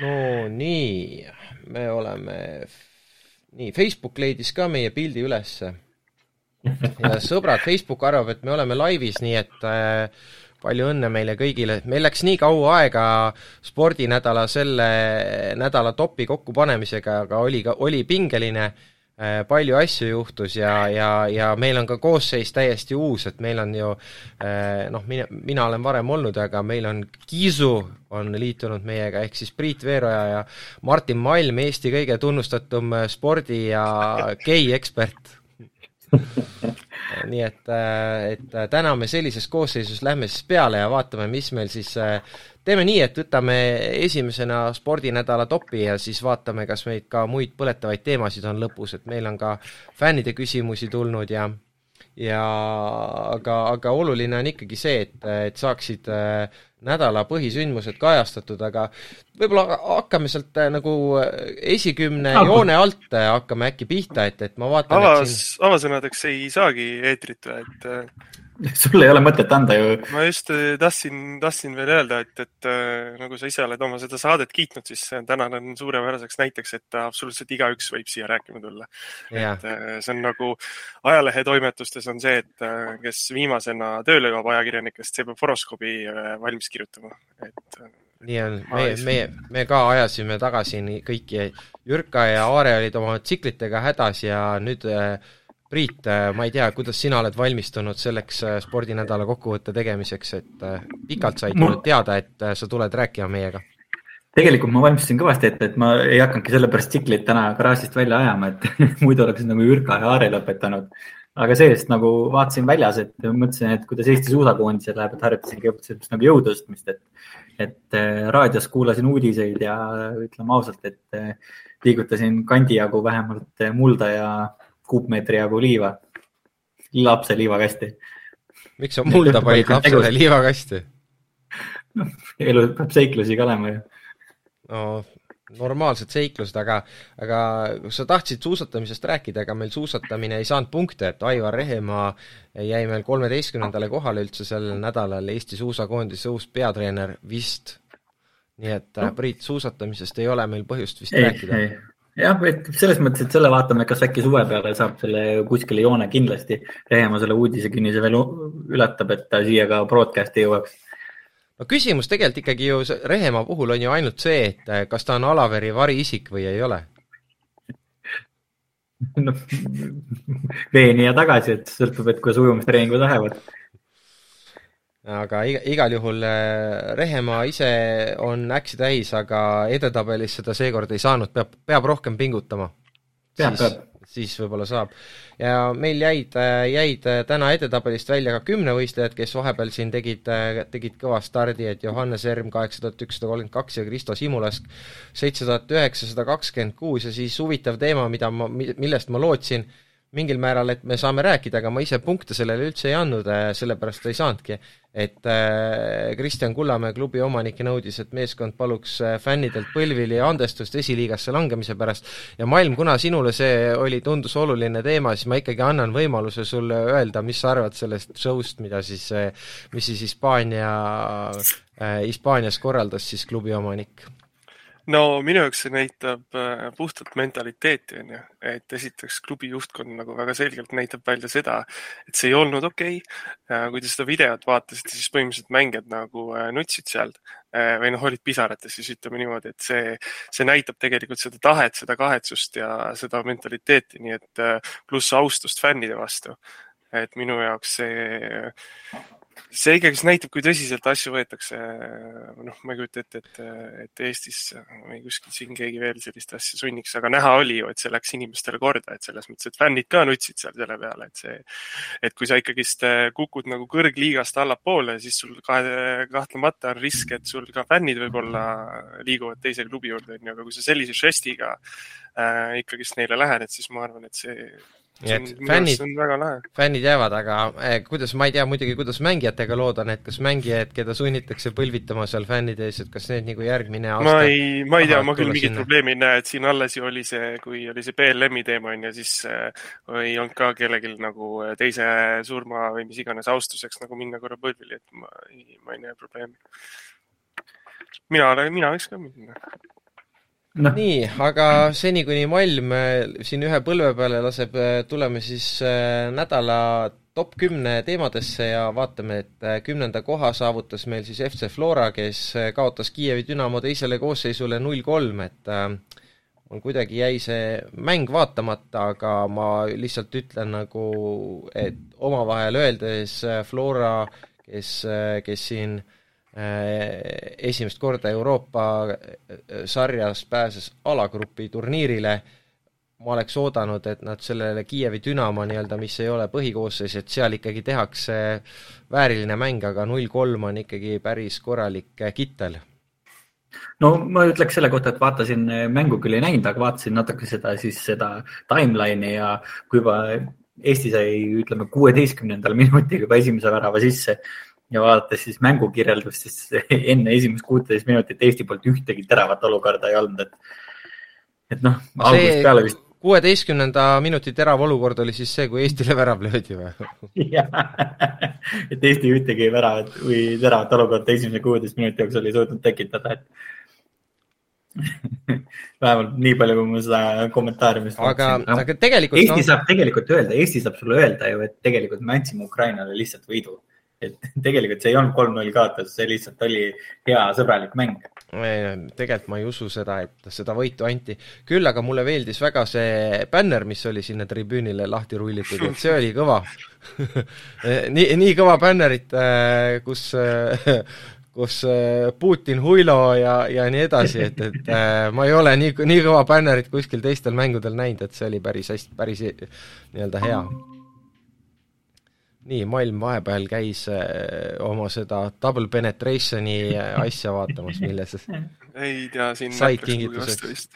no nii, me oleme, nii, Facebook leidis ka meie pildi ülesse. ja sõbrad, Facebook arvab, et me oleme laivis, nii et äh, palju õnne meile kõigile, meil läks nii kaua aega spordinädala selle nädala topi kokkupanemisega, aga oli ka, oli pingeline Äh, palju asju juhtus ja, ja, ja meil on ka koosseis täiesti uus, et meil on ju äh, noh, mina, mina olen varem olnud, aga meil on Kiisu on liitunud meiega, ehk siis Priit Veeroja ja Martin Malm, Eesti kõige tunnustatum spordi- ja gei-ekspert. Nii et, et täna me sellises koosseisus lähme siis peale ja vaatame, mis meil siis teeme nii, et võtame esimesena spordinädala topi ja siis vaatame, kas meid ka muid põletavaid teemasid on lõpus, et meil on ka fännide küsimusi tulnud ja ja aga, aga oluline on ikkagi see, et, et saaksid äh, nädala põhisündmused kajastatud, aga võib-olla hakkame sealt äh, nagu esikümne ah, joone alt äh, hakkame äkki pihta, et, et ma vaatan avas siin..., avasõnadeks ei saagi eetrit või, et sul ei ole mõtet anda ju. ma just äh, tahtsin, tahtsin veel öelda, et, et äh, nagu sa ise oled oma seda saadet kiitnud, siis tänane on suurepäraseks näiteks, et absoluutselt igaüks võib siia rääkima tulla. et äh, see on nagu ajalehetoimetustes on see, et kes viimasena tööle jõuab ajakirjanikest, see peab horoskoobi valmis kirjutama, et nii on, meie, meie, me ka ajasime tagasi kõiki, Jürka ja Aare olid oma tsiklitega hädas ja nüüd äh, Priit, äh, ma ei tea, kuidas sina oled valmistunud selleks äh, spordinädala kokkuvõtte tegemiseks, et äh, pikalt said ma... teada, et sa tuled rääkima meiega? tegelikult ma valmistusin kõvasti ette, et ma ei hakanudki sellepärast tsiklit täna garaažist välja ajama, et muidu oleks nagu Jürka ja Aare lõpetanud. aga see-eest nagu vaatasin väljas, et mõtlesin, et kuidas Eesti suusakoondisel läheb, et harjutasingi õpetasin nagu jõu tõstmist, et, et raadios kuulasin uudiseid ja ütleme ausalt, et liigutasin kandi jagu vähemalt mulda ja kuupmeetri jagu liiva, lapse liivakasti. miks sa mulda panid lapsele liivakasti? noh, elus peab seiklusi ka olema ju. no normaalsed seiklused, aga, aga sa tahtsid suusatamisest rääkida, aga meil suusatamine ei saanud punkte, et Aivar Rehemaa jäi meil kolmeteistkümnendale kohale üldse sellel nädalal Eesti suusakoondise uus peatreener vist. nii et no. Priit, suusatamisest ei ole meil põhjust vist ei, rääkida. Jah, selles mõttes, et selle vaatame, kas äkki suve peale saab selle kuskile joone kindlasti. Rehemaa selle uudisekünnise veel ületab, et ta siia ka broadcast'i jõuaks. no küsimus tegelikult ikkagi ju Rehemaa puhul on ju ainult see, et eh, kas ta on Alaveri variisik või ei ole noh, veeni ja tagasi, et sõltub, et kuidas ujumistreeningud lähevad aga iga, igal juhul äh, Rehemaa ise on äksi täis, aga edetabelis seda seekord ei saanud, peab, peab rohkem pingutama. siis, siis võib-olla saab. ja meil jäid, äh, jäid äh, täna edetabelist välja ka kümnevõistlejad, kes vahepeal siin tegid, tegid kõva stardi, et Johannes Erm kaheksa tuhat ükssada kolmkümmend kaks ja Kristo Simulask seitse tuhat üheksasada kakskümmend kuus ja siis huvitav teema, mida ma, millest ma lootsin, mingil määral, et me saame rääkida, aga ma ise punkte sellele üldse ei andnud, sellepärast ei saanudki. Et äh, Kristjan Kullamäe klubi omanik nõudis, et meeskond paluks äh, fännidelt põlvili andestust esiliigasse langemise pärast. Ja Malm, kuna sinule see oli, tundus oluline teema, siis ma ikkagi annan võimaluse sulle öelda, mis sa arvad sellest show'st, mida siis, äh, mis siis Hispaania, Hispaanias korraldas siis klubi omanik no minu jaoks see näitab äh, puhtalt mentaliteeti, onju, et esiteks klubi juhtkond nagu väga selgelt näitab välja seda, et see ei olnud okei okay.. kui te seda videot vaatasite, siis põhimõtteliselt mängijad nagu äh, nutsid seal äh, või noh, olid pisarates, siis ütleme niimoodi, et see, see näitab tegelikult seda tahet, seda kahetsust ja seda mentaliteeti, nii et pluss austust fännide vastu. et minu jaoks see see ikkagi näitab, kui tõsiselt asju võetakse. noh, ma ei kujuta ette, et, et Eestis või kuskil siin keegi veel sellist asja sunniks, aga näha oli ju, et see läks inimestele korda, et selles mõttes, et fännid ka nutsid seal selle peale, et see, et kui sa ikkagist kukud nagu kõrgliigast allapoole, siis sul kahe, kahtlemata on risk, et sul ka fännid võib-olla liiguvad teise klubi juurde, onju, aga kui sa sellise žestiga äh, ikkagist neile lähened, siis ma arvan, et see nii et fännid, fännid jäävad, aga eh, kuidas, ma ei tea muidugi, kuidas mängijatega lood on, et kas mängijad, keda sunnitakse põlvitama seal fännide ees, et kas need nagu järgmine aasta ma ei, ma ei tea, ma küll mingit probleemi ei näe, et siin alles ju oli see, kui oli see BLM-i teema on ju, siis äh, ei olnud ka kellelgi nagu eh, teise surma või mis iganes austuseks nagu minna korra põlvili, et ma ei, ma ei näe probleemi. mina, mina võiks ka minna no.. nii, aga seni, kuni Malm siin ühe põlve peale laseb, tuleme siis nädala top kümne teemadesse ja vaatame, et äh, kümnenda koha saavutas meil siis FC Flora, kes äh, kaotas Kiievi Dünamo teisele koosseisule null kolm, et äh, mul kuidagi jäi see mäng vaatamata, aga ma lihtsalt ütlen nagu, et omavahel öeldes Flora, kes, kes siin esimest korda Euroopa sarjas pääses alagrupi turniirile, ma oleks oodanud, et nad sellele Kiievi Dünamo nii-öelda, mis ei ole põhikoosseis, et seal ikkagi tehakse vääriline mäng, aga null kolm on ikkagi päris korralik kittel. no ma ütleks selle kohta, et vaatasin mängu küll ei näinud, aga vaatasin natuke seda siis seda timeline'i ja kui juba Eesti sai, ütleme kuueteistkümnendal minutil juba esimese värava sisse ja vaadates siis mängukirjeldust, siis enne esimest kuuteist minutit Eesti poolt ühtegi teravat olukorda ei olnud, et et noh, algusest peale vist kuueteistkümnenda minuti terav olukord oli siis see, kui Eestile värav löödi või? jah, et Eesti ühtegi väravat või teravat olukorda esimese kuueteist minuti jooksul ei suutnud tekitada, et vähemalt nii palju, kui ma seda kommentaariumist aga, aga tegelikult Eesti no... saab tegelikult öelda, Eesti saab sulle öelda ju, et tegelikult me andsime Ukrainale lihtsalt võidu et tegelikult see ei olnud kolm-null kaotus, see lihtsalt oli hea sõbralik mäng. tegelikult ma ei usu seda, et seda võitu anti. küll aga mulle meeldis väga see bänner, mis oli sinna tribüünile lahti rullitud, et see oli kõva nii, nii kõva bännerit, äh, kus kus äh, Putin, Huilo ja, ja nii edasi, et, et ma ei ole nii, nii kõva bännerit kuskil teistel mängudel näinud, et see oli päris hästi, päris nii-öelda hea nii, Malm vahepeal käis äh, oma seda double penetration'i asja vaatamas, milles ei tea, siin said kingituseks.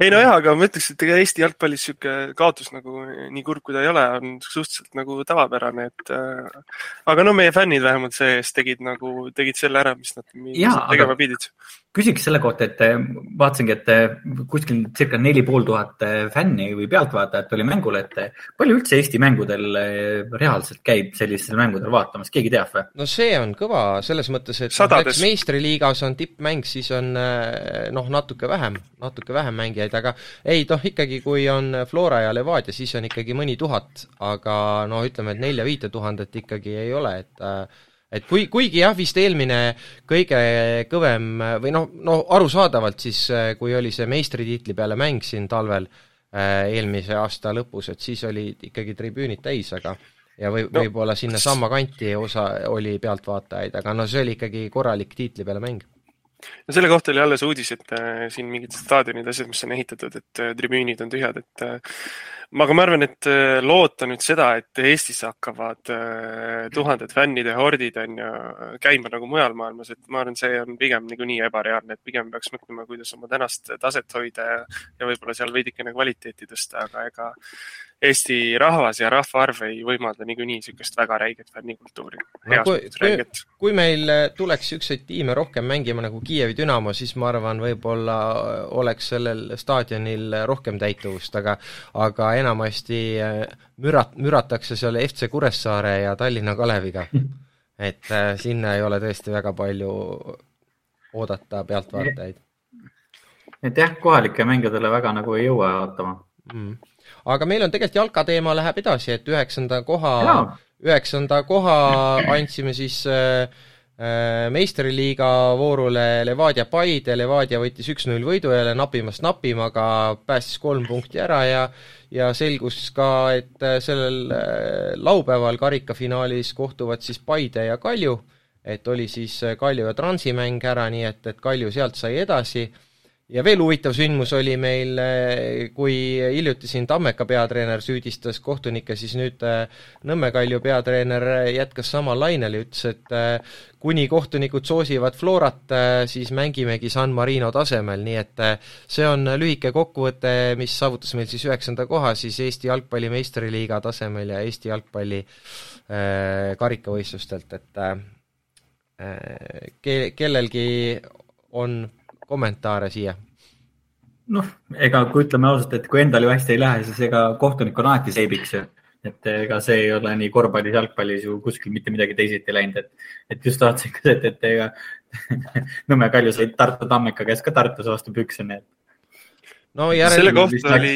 ei nojah, aga ma ütleks, et ega Eesti jalgpallis sihuke kaotus nagu nii kurb, kui ta ei ole, on suhteliselt nagu tavapärane, et äh, aga no meie fännid vähemalt see-eest tegid nagu, tegid selle ära, mis nad, mis nad tegema pidid küsiks selle kohta, et eh, vaatasingi, et eh, kuskil circa neli pool tuhat eh, fänni või pealtvaatajat oli mängul, et palju üldse Eesti mängudel reaalselt käib sellistel mängudel vaatamas, keegi teab või? no see on kõva selles mõttes, et näiteks meistriliigas on tippmäng, siis on noh, natuke vähem, natuke vähem mängijaid, aga ei noh, ikkagi kui on Flora ja Levadia, siis on ikkagi mõni tuhat, aga no ütleme, et nelja-viite tuhandet ikkagi ei ole, et äh, et kui, kuigi jah, vist eelmine kõige kõvem või noh, no arusaadavalt siis, äh, kui oli see meistritiitli peale mäng siin talvel äh, eelmise aasta lõpus, et siis olid ikkagi tribüünid täis, aga ja või no., võib-olla sinnasamma kanti osa oli pealtvaatajaid, aga no see oli ikkagi korralik tiitli peale mäng no selle kohta oli alles uudis, et äh, siin mingid staadionid, asjad, mis on ehitatud, et äh, tribüünid on tühjad, et äh, aga ma arvan, et äh, loota nüüd seda, et Eestis hakkavad äh, tuhanded fännide hordid on ju käima nagu mujal maailmas, et ma arvan, see on pigem niikuinii ebareaalne, et pigem peaks mõtlema, kuidas oma tänast taset hoida ja, ja võib-olla seal veidikene kvaliteeti tõsta, aga ega Eesti rahvas ja rahvaarv ei võimalda niikuinii niisugust väga räiget fännikultuuri no,. Kui, kui, kui meil tuleks niisuguseid tiime rohkem mängima nagu Kiievi Dünamo, siis ma arvan, võib-olla oleks sellel staadionil rohkem täituvust, aga aga enamasti äh, mürat-, müratakse seal FC Kuressaare ja Tallinna Kaleviga. et äh, sinna ei ole tõesti väga palju oodata pealtvaatajaid. et jah, kohalike mängudele väga nagu ei jõua vaatama mm aga meil on tegelikult jalkateema läheb edasi, et üheksanda koha, üheksanda koha andsime siis äh, äh, meistriliiga voorule Levadia Paide, Levadia võttis üks-null võidu jälle napimast napim, aga päästis kolm punkti ära ja ja selgus ka, et äh, sellel äh, laupäeval karikafinaalis kohtuvad siis Paide ja Kalju, et oli siis Kalju ja Transi mäng ära, nii et, et Kalju sealt sai edasi ja veel huvitav sündmus oli meil, eh, kui hiljuti siin Tammeka peatreener süüdistas kohtunikke, siis nüüd eh, Nõmme Kalju peatreener jätkas samal lainel ja ütles, et eh, kuni kohtunikud soosivad Florat, siis mängimegi San Marino tasemel, nii et see on lühike kokkuvõte, mis saavutas meil siis üheksanda koha siis Eesti jalgpalli meistriliiga tasemel ja Eesti jalgpalli karikavõistlustelt, et äh, ke-, kellelgi on kommentaare siia? noh, ega kui ütleme ausalt, et kui endal ju hästi ei lähe, siis ega kohtunik on alati seibiks ju. et ega see ei ole nii korvpallis, jalgpallis ju kuskil mitte midagi teisiti läinud, et, et just tahtsin ka, et, et ega Nõmme Kalju sai Tartu Tammeka käest ka Tartus vastu pükse, nii et no järel... selle kohta oli,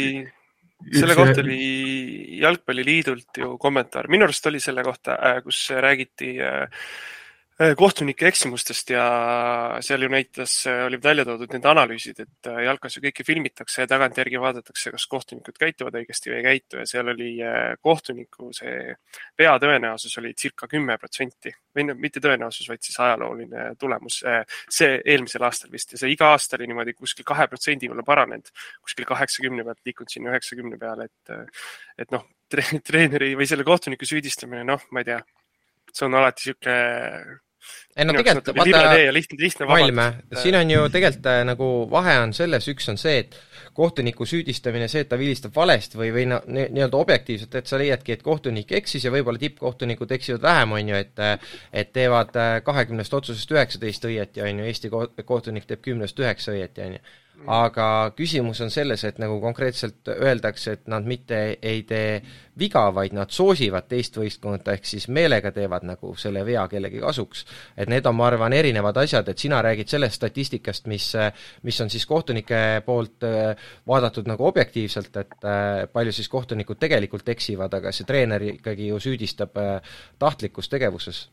selle kohta oli Jalgpalliliidult ju kommentaar, minu arust oli selle kohta, äh, kus räägiti Äh, kohtunike eksimustest ja seal ju näitas, äh, olid välja toodud need analüüsid, et äh, jalkas ju kõike filmitakse ja tagantjärgi vaadatakse, kas kohtunikud käituvad õigesti või ei käitu ja seal oli kohtuniku see veatõenäosus oli circa kümme protsenti või no mitte tõenäosus, vaid siis ajalooline tulemus. see eelmisel aastal vist ja see iga aasta oli niimoodi kuskil kahe protsendi võrra paranenud, kuskil kaheksakümne pealt liikunud sinna üheksakümne peale, et, et noh, treeneri või selle kohtuniku süüdistamine, noh, ma ei tea see on alati sihuke ei no tegelikult vaata, Valme, siin on ju tegelikult äh, nagu vahe on selles, üks on see, et kohtuniku süüdistamine, see, et ta vilistab valesti või, või no nii-öelda objektiivselt, et sa leiadki, et kohtunik eksis ja võib-olla tippkohtunikud eksivad vähem, on ju, et et teevad äh, kahekümnest otsusest üheksateist õieti, on ju, Eesti kohtunik teeb kümnest üheksa õieti, on ju aga küsimus on selles, et nagu konkreetselt öeldakse, et nad mitte ei tee viga, vaid nad soosivad teist võistkonda, ehk siis meelega teevad nagu selle vea kellegi kasuks. et need on, ma arvan, erinevad asjad, et sina räägid sellest statistikast, mis, mis on siis kohtunike poolt äh, vaadatud nagu objektiivselt, et äh, palju siis kohtunikud tegelikult eksivad, aga see treener ikkagi ju süüdistab äh, tahtlikus tegevuses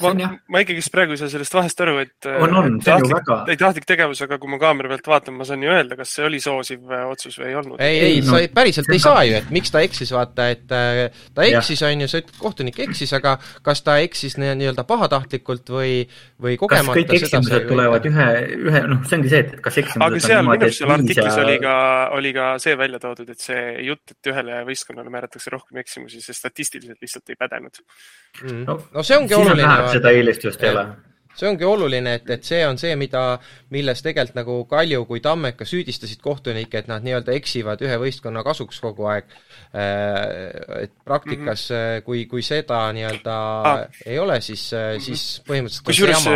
ma, ma ikkagist praegu ei saa sellest vahest aru, et on, on, see on ju väga. ei tahtlik tegevus, aga kui ma kaamera pealt vaatan, ma saan ju öelda, kas see oli soosiv äh, otsus või ei olnud. ei, ei no,, sa ei, päriselt ei saa ju, et miks ta eksis, vaata, et äh, ta eksis, on ju, sa ütled, kohtunik eksis, aga kas ta eksis nii-öelda pahatahtlikult või, või kogemata. kas kõik eksimused tulevad ühe, ühe, noh, see ongi see, et kas eksimused aga seal minu arust seal artiklis ja... oli ka, oli ka see välja toodud, et see jutt, et ühele võistkonnale määratakse rohkem eksimusi, see statistiliselt lihtsalt ei pädenud mm.. no, no see ongi oluline seda eelistust ei ole see ongi oluline, et, et see on see, mida, milles tegelikult nagu Kalju kui Tammeka süüdistasid kohtunikke, et nad nii-öelda eksivad ühe võistkonna kasuks kogu aeg. Äh, et praktikas mm, -hmm. kui, kui seda nii-öelda ah. ei ole, siis -hmm. siis põhimõtteliselt kusjuures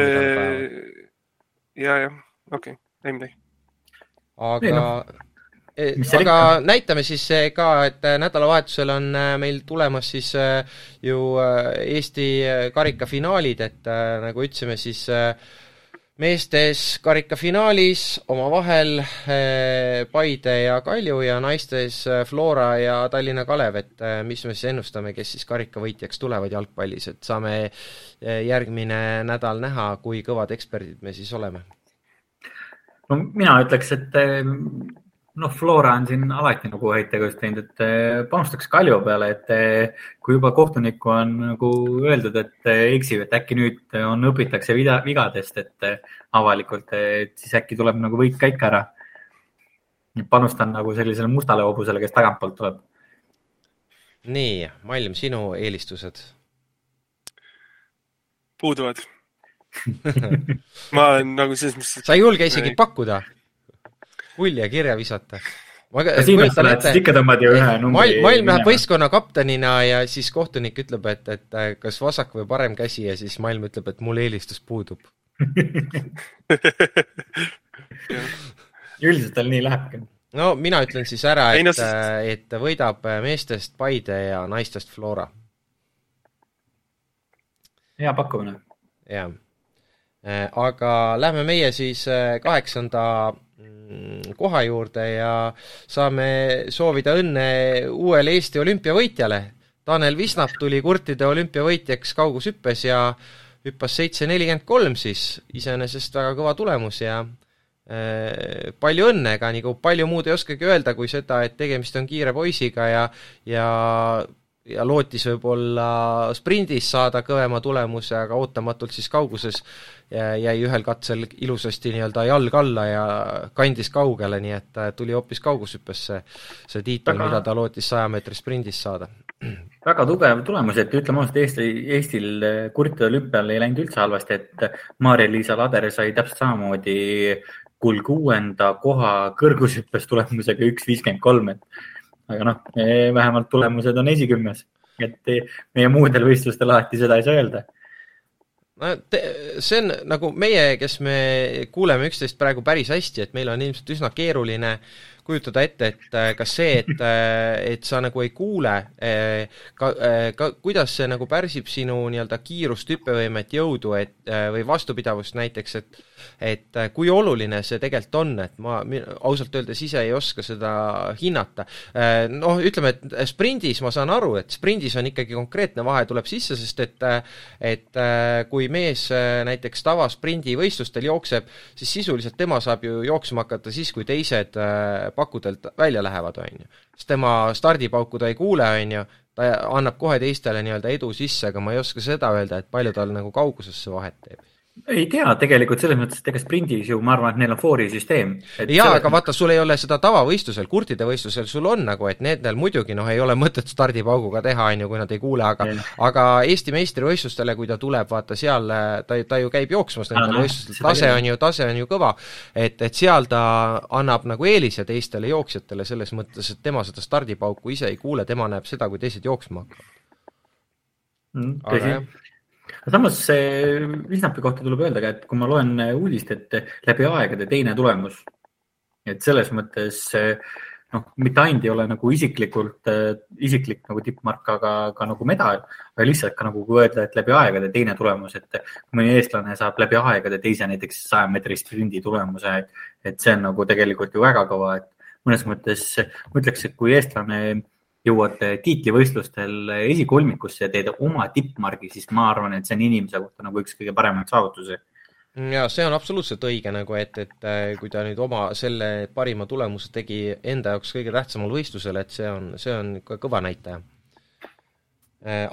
ja, jah, okei okay., ei midagi. aga no Eh, aga näitame siis eh, ka, et eh, nädalavahetusel on meil tulemas siis ju Eesti karikafinaalid, et nagu ütlesime, siis meestes karikafinaalis omavahel Paide ja Kalju ja naistes Flora ja Tallinna Kalev, et mis me siis ennustame, kes siis karikavõitjaks tulevad jalgpallis, et saame järgmine nädal näha, kui kõvad eksperdid me siis oleme. no mina ütleks, et noh, Flora on siin alati nagu häid tegevusi teinud, et eh, panustaks Kalju peale, et eh, kui juba kohtunikku on nagu öeldud, et eh, eksib, et äkki nüüd on, õpitakse vida, vigadest, et avalikult, et siis äkki tuleb nagu võit ka ikka ära. panustan nagu sellisele mustale hobusele, kes tagantpoolt tuleb. nii, Malm, sinu eelistused? puuduvad ma olen nagu selles mõttes. sa ei julge isegi pakkuda? Ulja kirja visata. ikka tõmbad ju ühe numbri. maailm läheb võistkonna kaptenina ja siis kohtunik ütleb, et, et äh, kas vasak või parem käsi ja siis maailm ütleb, et mul eelistus puudub üldiselt tal nii lähebki. no mina ütlen siis ära, et, no, äh, et võidab äh, meestest Paide ja naistest Flora. hea pakkumine. jah. aga lähme meie siis kaheksanda Mm, koha juurde ja saame soovida õnne uuele Eesti olümpiavõitjale. Tanel Visnap tuli kurtide olümpiavõitjaks kaugushüppes ja hüppas seitse nelikümmend kolm siis, iseenesest väga kõva tulemus ja äh, palju õnne, ega nagu palju muud ei oskagi öelda kui seda, et tegemist on kiire poisiga ja ja ja lootis võib-olla sprindis saada kõvema tulemuse, aga ootamatult siis kauguses jäi ühel katsel ilusasti nii-öelda jalg alla ja kandis kaugele, nii et tuli hoopis kaugushüppes see, see tiitel, mida ta lootis saja meetri sprindis saada. väga tugev tulemus, et ütleme ausalt, Eesti, Eestil kurtide olümpial ei läinud üldse halvasti, et Maarja-Liisa Lader sai täpselt samamoodi kuld kuuenda koha kõrgushüppes tulemusega üks viiskümmend kolm, et aga noh, vähemalt tulemused on esikümnes, et meie muudel võistlustel alati seda ei saa öelda. No te, see on nagu meie, kes me kuuleme üksteist praegu päris hästi, et meil on ilmselt üsna keeruline kujutada ette, et äh, kas see, et, äh, et sa nagu ei kuule, ka, ka kuidas see nagu pärsib sinu nii-öelda kiirust, hüppevõimet, jõudu, et või vastupidavust näiteks, et et kui oluline see tegelikult on, et ma ausalt öeldes ise ei oska seda hinnata. Noh, ütleme, et sprindis ma saan aru, et sprindis on ikkagi konkreetne vahe tuleb sisse, sest et et kui mees näiteks tavasprindivõistlustel jookseb, siis sisuliselt tema saab ju jooksma hakata siis, kui teised pakudelt välja lähevad, on ju. sest tema stardipauku ta ei kuule, on ju, ta annab kohe teistele nii-öelda edu sisse, aga ma ei oska seda öelda, et palju tal nagu kaugusesse vahet teeb ei tea tegelikult selles mõttes, et ega sprindis ju ma arvan, et neil on foori süsteem. jaa, aga vaata, sul ei ole seda tavavõistlusel, kurtide võistlusel sul on nagu, et nendel muidugi noh, ei ole mõtet stardipauguga teha, on ju, kui nad ei kuule, aga ja. aga Eesti meistrivõistlustele, kui ta tuleb, vaata seal ta, ta ju käib jooksmas nendel võistlustel, tase on ju, tase on ju kõva, et, et seal ta annab nagu eelise teistele jooksjatele selles mõttes, et tema seda stardipauku ise ei kuule, tema näeb seda, kui teised jooksma hakkavad mm,. Tõsi samas Visnapi kohta tuleb öelda ka, et kui ma loen uudist, et läbi aegade teine tulemus, et selles mõttes noh, mitte ainult ei ole nagu isiklikult, isiklik nagu tippmark, aga ka nagu medal, aga lihtsalt ka nagu öelda, et läbi aegade teine tulemus, et kui mõni eestlane saab läbi aegade teise näiteks saja meetri sprindi tulemuse, et see on nagu tegelikult ju väga kõva, et mõnes mõttes ma ütleks, et kui eestlane jõuad tiitlivõistlustel esikolmikusse ja teed oma tippmargi, siis ma arvan, et see on inimese kohta nagu üks kõige paremaid saavutusi. ja see on absoluutselt õige nagu, et, et äh, kui ta nüüd oma selle parima tulemuse tegi enda jaoks kõige tähtsamal võistlusel, et see on, see on ikka kõva näitaja.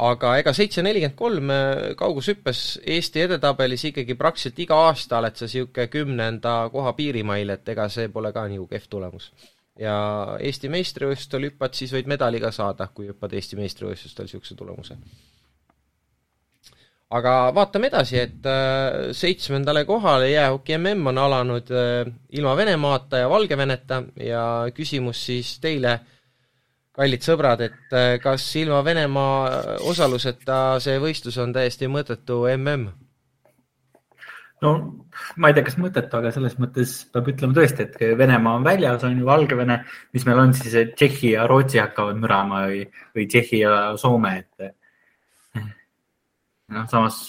Aga ega seitse nelikümmend kolm kaugushüppes Eesti edetabelis ikkagi praktiliselt iga aasta oled sa niisugune kümnenda koha piirimail, et ega see pole ka nagu kehv tulemus ja Eesti meistrivõistlustel hüppad, siis võid medali ka saada, kui hüppad Eesti meistrivõistlustel niisuguse tulemuse. aga vaatame edasi, et äh, seitsmendale kohale jäähoki MM on alanud äh, ilma Venemaata ja Valgeveneta ja küsimus siis teile, kallid sõbrad, et äh, kas ilma Venemaa osaluseta see võistlus on täiesti mõttetu MM? no ma ei tea, kas mõttetu, aga selles mõttes peab ütlema tõesti, et Venemaa on väljas, on ju Valgevene, mis meil on siis, et Tšehhi ja Rootsi hakkavad mürama või, või Tšehhi ja Soome, et noh, samas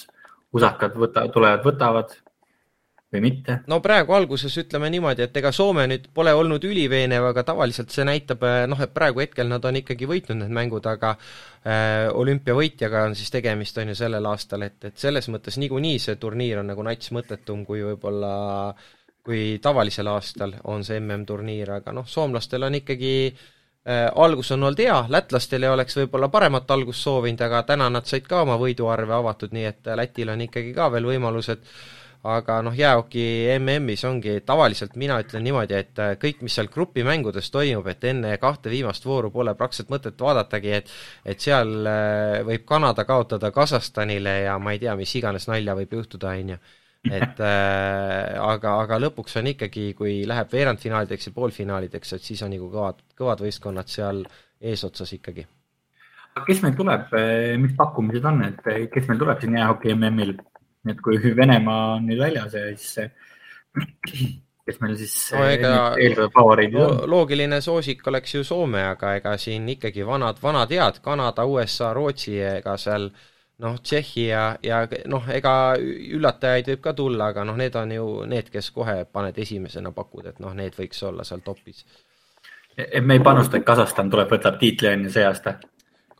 usakad võta, tulevad, võtavad või mitte? no praegu alguses ütleme niimoodi, et ega Soome nüüd pole olnud üliveenev, aga tavaliselt see näitab eh, noh, et praegu hetkel nad on ikkagi võitnud need mängud, aga äh, olümpiavõitjaga on siis tegemist, on ju, sellel aastal, et, et selles mõttes niikuinii see turniir on nagu nats mõttetum kui võib-olla kui tavalisel aastal on see MM-turniir, aga noh, soomlastel on ikkagi äh, algus on olnud hea, lätlastel ei oleks võib-olla paremat algust soovinud, aga täna nad said ka oma võiduarve avatud, nii et Lätil on ikkagi ka veel võimalused aga noh, jäähoki MM-is ongi tavaliselt, mina ütlen niimoodi, et äh, kõik, mis seal grupimängudes toimub, et enne kahte viimast vooru pole praktiliselt mõtet vaadatagi, et et seal äh, võib Kanada kaotada Kasahstanile ja ma ei tea, mis iganes nalja võib juhtuda, on ju. et äh, aga, aga lõpuks on ikkagi, kui läheb veerandfinaalideks ja poolfinaalideks, et siis on nagu kõvad, kõvad võistkonnad seal eesotsas ikkagi. kes meil tuleb, äh, mis pakkumised on, et kes meil tuleb siin jäähoki MM-il? Nii et kui Venemaa on nüüd väljas ja siis kes meil siis no, eeldavad favoriidid on? loogiline soosik oleks ju Soome, aga ega siin ikkagi vanad, vanad head, Kanada, USA, Rootsi, ega seal noh, Tšehhi ja, ja noh, ega üllatajaid võib ka tulla, aga noh, need on ju need, kes kohe paned esimesena pakud, et noh, need võiks olla seal topis. et me ei panusta, et Kasahstan tuleb, võtab tiitli on ju see aasta?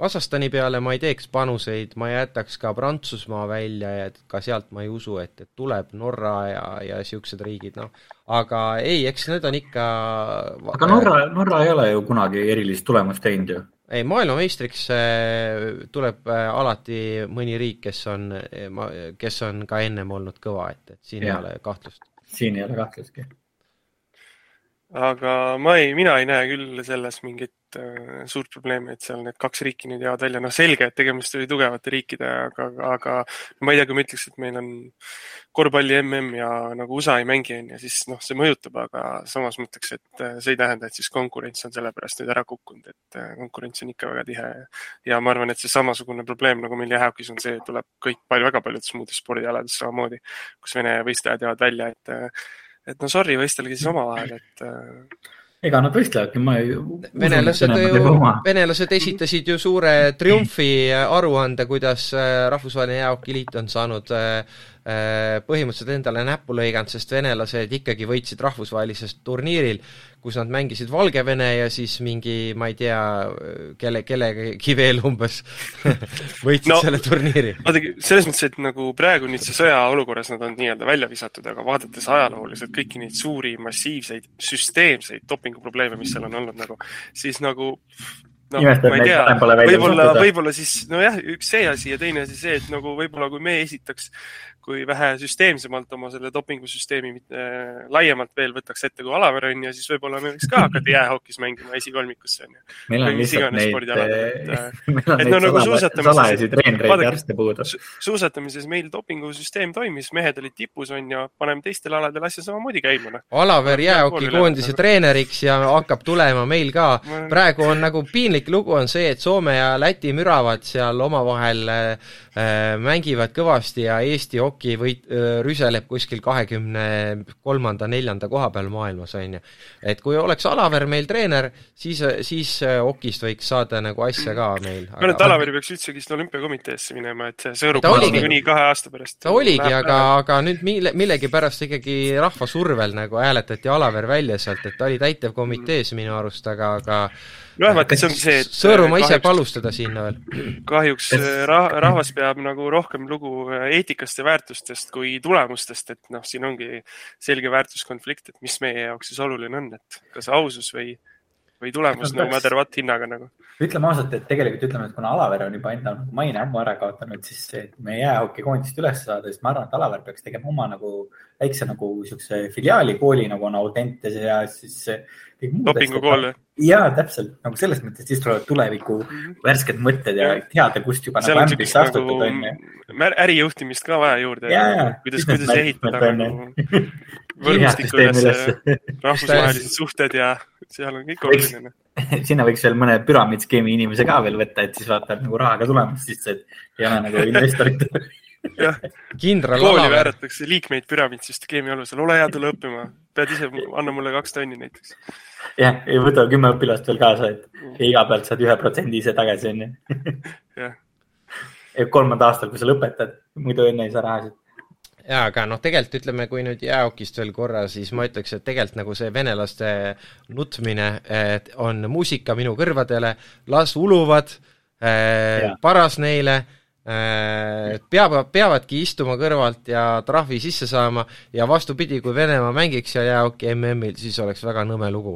Kasahstani peale ma ei teeks panuseid, ma jätaks ka Prantsusmaa välja ja ka sealt ma ei usu, et, et tuleb Norra ja, ja niisugused riigid, noh. aga ei, eks need on ikka aga Norra, Norra ei ole ju kunagi erilist tulemust teinud ju. ei, maailmameistriks äh, tuleb äh, alati mõni riik, kes on, kes on ka ennem olnud kõva, et, et siin ja. ei ole kahtlust. siin ei ole kahtlustki aga ma ei, mina ei näe küll selles mingit äh, suurt probleemi, et seal need kaks riiki nüüd jäävad välja. noh, selge, et tegemist oli tugevate riikide, aga, aga ma ei tea, kui ma ütleks, et meil on korvpalli mm ja nagu USA ei mängi, onju, siis noh, see mõjutab, aga samas ma ütleks, et äh, see ei tähenda, et siis konkurents on sellepärast nüüd ära kukkunud, et äh, konkurents on ikka väga tihe. ja ma arvan, et see samasugune probleem nagu meil jäähokis on see, tuleb kõik palju, väga paljudes muudes spordialades samamoodi, kus Vene võistlejad jäävad välja, et et no sorry, võistelge siis omavahel, et. Äh, ega nad võistlevadki, ma ei. venelased ju, venelased esitasid ju suure triumfi aruande, kuidas Rahvusvaheline Jäähokiliit on saanud põhimõtteliselt endale näppu lõiganud, sest venelased ikkagi võitsid rahvusvahelisel turniiril kus nad mängisid Valgevene ja siis mingi, ma ei tea, kelle, kellegagi veel umbes võitsid no, selle turniiri. vaadake, selles mõttes, et nagu praegu nüüd see sõjaolukorras nad on nii-öelda välja visatud, aga vaadates ajalooliselt kõiki neid suuri massiivseid süsteemseid dopinguprobleeme, mis seal on olnud nagu, siis nagu noh, ma ei tea, võib-olla, võib-olla siis nojah, üks see asi ja teine asi see, et nagu võib-olla kui me esitaks kui vähe süsteemsemalt oma selle dopingusüsteemi äh, laiemalt veel võtaks ette kui Alaver on ju, siis võib-olla me võiks ka hakata jäähokis mängima esikolmikusse on ju. meil on lihtsalt neid, äh, meil on neid nagu salajasi treenereid ja arste puudu. suusatamises meil dopingusüsteem toimis, mehed olid tipus on ju, paneme teistel aladel asja samamoodi käima noh. Alaver jäähokikoondise treeneriks ja hakkab tulema meil ka. praegu on nagu piinlik lugu on see, et Soome ja Läti müravad seal omavahel äh, Äh, mängivad kõvasti ja Eesti hoki võit-, rüseleb kuskil kahekümne kolmanda, neljanda koha peal maailmas, on ju. et kui oleks Alaver meil treener, siis, siis hokist võiks saada nagu asja ka meil. ma arvan, et Alaver peaks üldsegi sinna olümpiakomiteesse minema, et see sõõrub niikuinii kahe aasta pärast. ta oligi, aga, aga nüüd mille, millegipärast ikkagi rahva survel nagu hääletati Alaver välja sealt, et ta oli täitevkomitees minu arust, aga, aga nojah, vaata see ongi see, et Sõõrumaa ise palustada sinna veel. kahjuks rah-, rahvas peab nagu rohkem lugu eetikast ja väärtustest kui tulemustest, et noh, siin ongi selge väärtuskonflikt, et mis meie jaoks siis oluline on, et kas ausus või, või tulemus no matter what hinnaga nagu. ütleme ausalt, et tegelikult ütleme, et kuna Alaver on juba enda maine ammu ära kaotanud, siis et meie jäähokikoondist üles saada, siis ma arvan, et Alaver peaks tegema oma nagu väikse nagu siukse filiaali kooli nagu on Audentes ja siis dopingukool või? jaa, täpselt nagu selles mõttes, siis tulevad tuleviku mhm. värsked mõtted ja teada, kust juba nagu ämbrisse astutud on ju. ärijuhtimist ka vaja juurde. kuidas, kuidas ehitada nagu võrgustikku üles, rahvusvahelised suhted ja seal on kõik oluline. Sinna võiks veel mõne püramiidskeemi inimese ka veel võtta, et siis vaatad nagu raha ka tulemas sisse, et ei ole nagu investorit jah, kooli vääratakse liikmeid püramiidsüsteemi alusel, ole hea, tule õppima, pead ise, anna mulle kaks tonni näiteks. jah, ja võta kümme õpilast veel kaasa, et mm. iga pealt saad ühe protsendi ise tagasi, onju. kolmanda aastal, kui sa lõpetad, muidu enne ei saa rahasid jaa, aga noh, tegelikult ütleme, kui nüüd jäähokist veel korra, siis ma ütleks, et tegelikult nagu see venelaste nutmine on muusika minu kõrvadele, las uluvad, paras neile Äh, peab, peavadki istuma kõrvalt ja trahvi sisse saama ja vastupidi, kui Venemaa mängiks ja jäähoki MM-il, siis oleks väga nõme lugu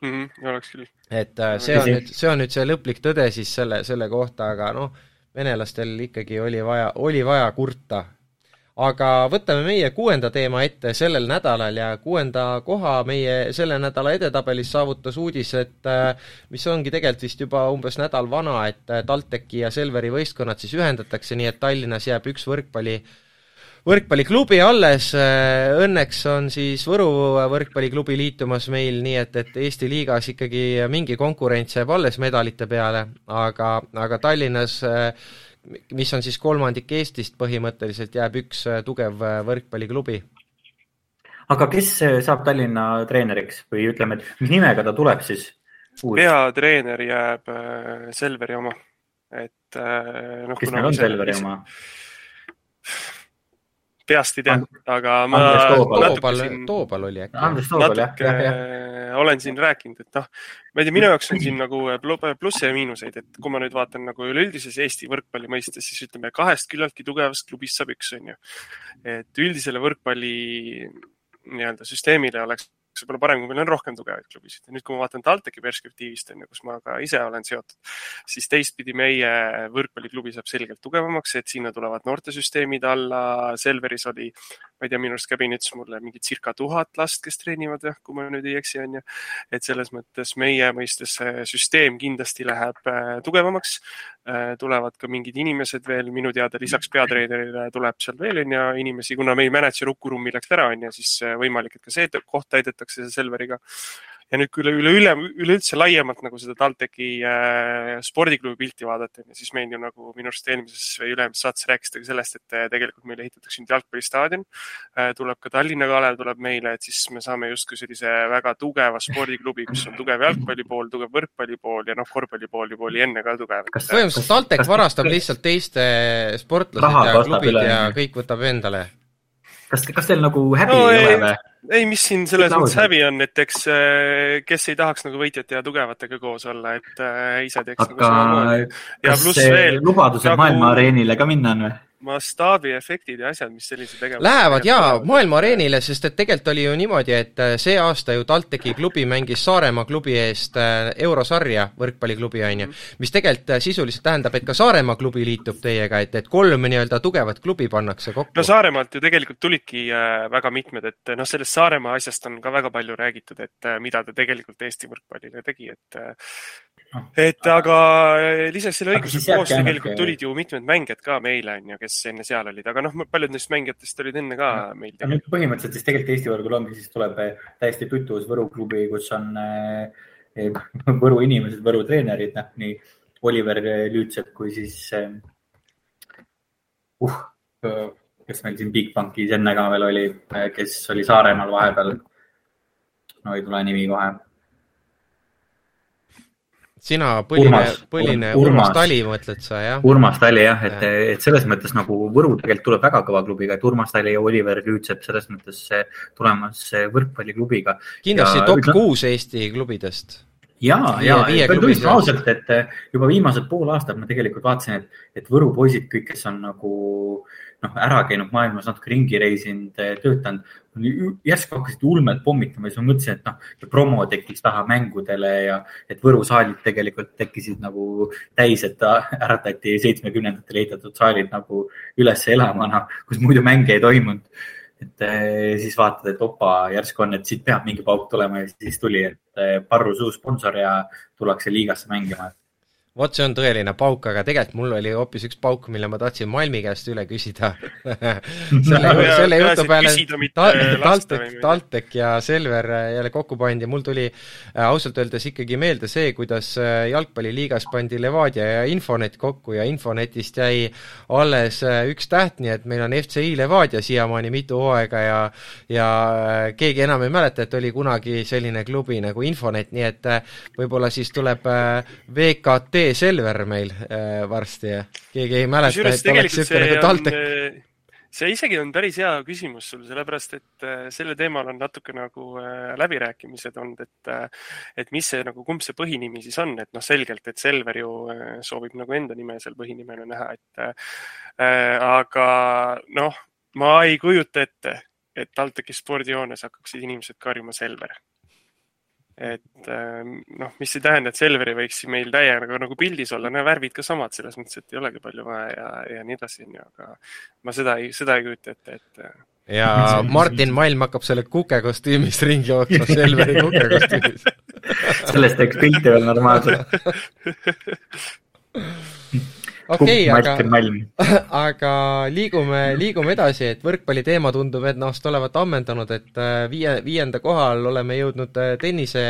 mm. -hmm, oleks küll. et äh, see on nüüd, see on nüüd see lõplik tõde siis selle, selle kohta, aga noh, venelastel ikkagi oli vaja, oli vaja kurta aga võtame meie kuuenda teema ette sellel nädalal ja kuuenda koha meie selle nädala edetabelis saavutas uudis, et äh, mis ongi tegelikult vist juba umbes nädal vana, et äh, TalTechi ja Selveri võistkonnad siis ühendatakse, nii et Tallinnas jääb üks võrkpalli võrkpalliklubi alles, äh, õnneks on siis Võru võrkpalliklubi liitumas meil, nii et, et Eesti liigas ikkagi mingi konkurents jääb alles medalite peale, aga, aga Tallinnas äh, mis on siis kolmandik Eestist põhimõtteliselt, jääb üks äh, tugev äh, võrkpalliklubi. aga kes äh, saab Tallinna treeneriks või ütleme, et mis nimega ta tuleb siis? peatreener jääb Selveri oma, et noh. kes meil on Selveri oma? Peast ei tea, aga ma Toobal, Toobal oli äkki. Andres Toobal, jah, jah, jah. olen siin rääkinud, et noh, ma ei tea, minu jaoks on siin nagu plusse ja miinuseid, et kui ma nüüd vaatan nagu üleüldises Eesti võrkpalli mõistes, siis ütleme kahest küllaltki tugevast klubist saab üks, on ju. et üldisele võrkpalli nii-öelda süsteemile oleks võib-olla parem, kui meil on rohkem tugevaid klubisid. nüüd, kui ma vaatan TalTechi perspektiivist, on ju, kus ma ka ise olen seotud, siis teistpidi meie võrkpalliklubi saab selgelt tugevamaks, et sinna tulevad noortesüsteemid alla. Selveris oli, ma ei tea, minu arust Käbin ütles mulle mingi circa tuhat last, kes treenivad, jah, kui ma nüüd ei eksi, on ju. et selles mõttes meie mõistes see süsteem kindlasti läheb äh, tugevamaks. Äh, tulevad ka mingid inimesed veel, minu teada lisaks peatreenerile tuleb seal veel on ju inimesi, kuna meil mänedžer Uku Rummi läks ära, on ju, siis äh, võimalik, et ka see koht täidetakse Selveriga ja nüüd kui üle, üle, üleüldse laiemalt nagu seda TalTechi äh, spordiklubi pilti vaadata, siis meil ju nagu minu arust eelmises või üle-eelmises saates rääkisite ka sellest, et äh, tegelikult meil ehitatakse nüüd jalgpallistaadion äh,. tuleb ka Tallinna Kalev tuleb meile, et siis me saame justkui sellise väga tugeva spordiklubi, kus on tugev jalgpalli pool, tugev võrkpalli pool ja noh, korvpalli pool juba oli enne ka tugev. kas põhimõtteliselt TalTech varastab lihtsalt teiste sportlased ja klubid ja kõik võtab endale? kas, kas teil nagu häbi no, ei ole või? Ei, mis siin selles mõttes häbi on, et eks äh, kes ei tahaks nagu võitjate ja tugevatega koos olla, et äh, ise teeks aga nagu kas veel, lubadused nagu... maailma areenile ka minna on või? Mastaabiefektid ja asjad, mis sellise tegevuse Lähevad jaa, maailma areenile, sest et tegelikult oli ju niimoodi, et äh, see aasta ju TalTechi klubi mängis Saaremaa klubi eest äh, eurosarja, võrkpalliklubi on ju, mhm. mis tegelikult äh, sisuliselt tähendab, et ka Saaremaa klubi liitub teiega, et, et kolm nii-öelda tugevat klubi pannakse kokku. no Saaremaalt ju tegelikult tulidki väga mitmed, et noh, sellest Saaremaa asjast on ka väga palju räägitud, et mida ta tegelikult Eesti võrkpallile tegi, et et aga lisaks selle õigusele koos tegelikult tulid ju mitmed mängijad ka meile, on ju, kes enne seal olid, aga noh, paljud neist mängijatest olid enne ka meil. põhimõtteliselt siis tegelikult Eesti võrgul ongi, siis tuleb eh, täiesti tutvus Võru klubi, kus on eh, Võru inimesed, Võru treenerid, noh nii Oliver Lüütsepp kui siis uh,, kes meil siin Bigbankis enne ka veel oli, kes oli Saaremaal vahepeal. no ei tule nimi kohe sina põline, põline Urmas, Urmas Tali mõtled sa, jah? Urmas Tali jah, et ja., et selles mõttes nagu Võru tegelikult tuleb väga kõva klubiga, et Urmas Tali ja Oliver Lüütsepp selles mõttes tulemas võrkpalliklubiga. kindlasti ja, top kuus Eesti klubidest ja, ja pean tunnistama ausalt, et juba viimased pool aastat ma tegelikult vaatasin, et, et Võru poisid, kõik, kes on nagu noh, ära käinud maailmas, natuke ringi reisinud, töötanud, järsku hakkasid ulmelt pommitama, siis ma mõtlesin, et noh, promo tekkis taha mängudele ja et Võru saalid tegelikult tekkisid nagu täis, et äratati seitsmekümnendatel ehitatud saalid nagu üles elama, noh, kus muidu mänge ei toimunud. et eh, siis vaatad, et opa, järsku on, et siit peab mingi pauk tulema ja siis tuli, et eh, Parru suu sponsor ja tullakse liigasse mängima vot see on tõeline pauk, aga tegelikult mul oli hoopis üks pauk, mille ma tahtsin Malmi käest üle küsida. Selle, selle jutu peale TalTech, TalTech ja Selver jälle kokku pandi, mul tuli äh, ausalt öeldes ikkagi meelde see, kuidas äh, jalgpalliliigas pandi Levadia ja Infonet kokku ja Infonetist jäi alles äh, üks täht, nii et meil on FCI Levadia siiamaani mitu hooaega ja ja keegi enam ei mäleta, et oli kunagi selline klubi nagu Infonet, nii et võib-olla siis tuleb VKT Selver meil äh, varsti ja keegi ei mäleta, et oleks niisugune nagu TalTech. Äh, see isegi on päris hea küsimus sul, sellepärast et äh, selle teemal on natuke nagu äh, läbirääkimised olnud, et, äh, et mis see nagu, kumb see põhinimi siis on, et noh, selgelt, et Selver ju äh, soovib nagu enda nime seal põhinimena näha, et äh, aga noh, ma ei kujuta ette, et TalTechi spordijoones hakkaksid inimesed karjuma Selver et ähm, noh, mis ei tähenda, et Selveri võiks meil täiega nagu, nagu pildis olla, no värvid ka samad selles mõttes, et ei olegi palju vaja ja, ja nii edasi, onju, aga ma seda ei, seda ei kujuta ette, et. Äh, ja Martin Malm hakkab selle kukekostüümis ringi jooksma, Selveri kukekostüümis sellest teeks pilti veel normaalselt okei okay,, aga, aga liigume, liigume edasi, et võrkpalli teema tundub ennast olevat ammendanud, et äh, viie, viienda kohal oleme jõudnud äh, tennise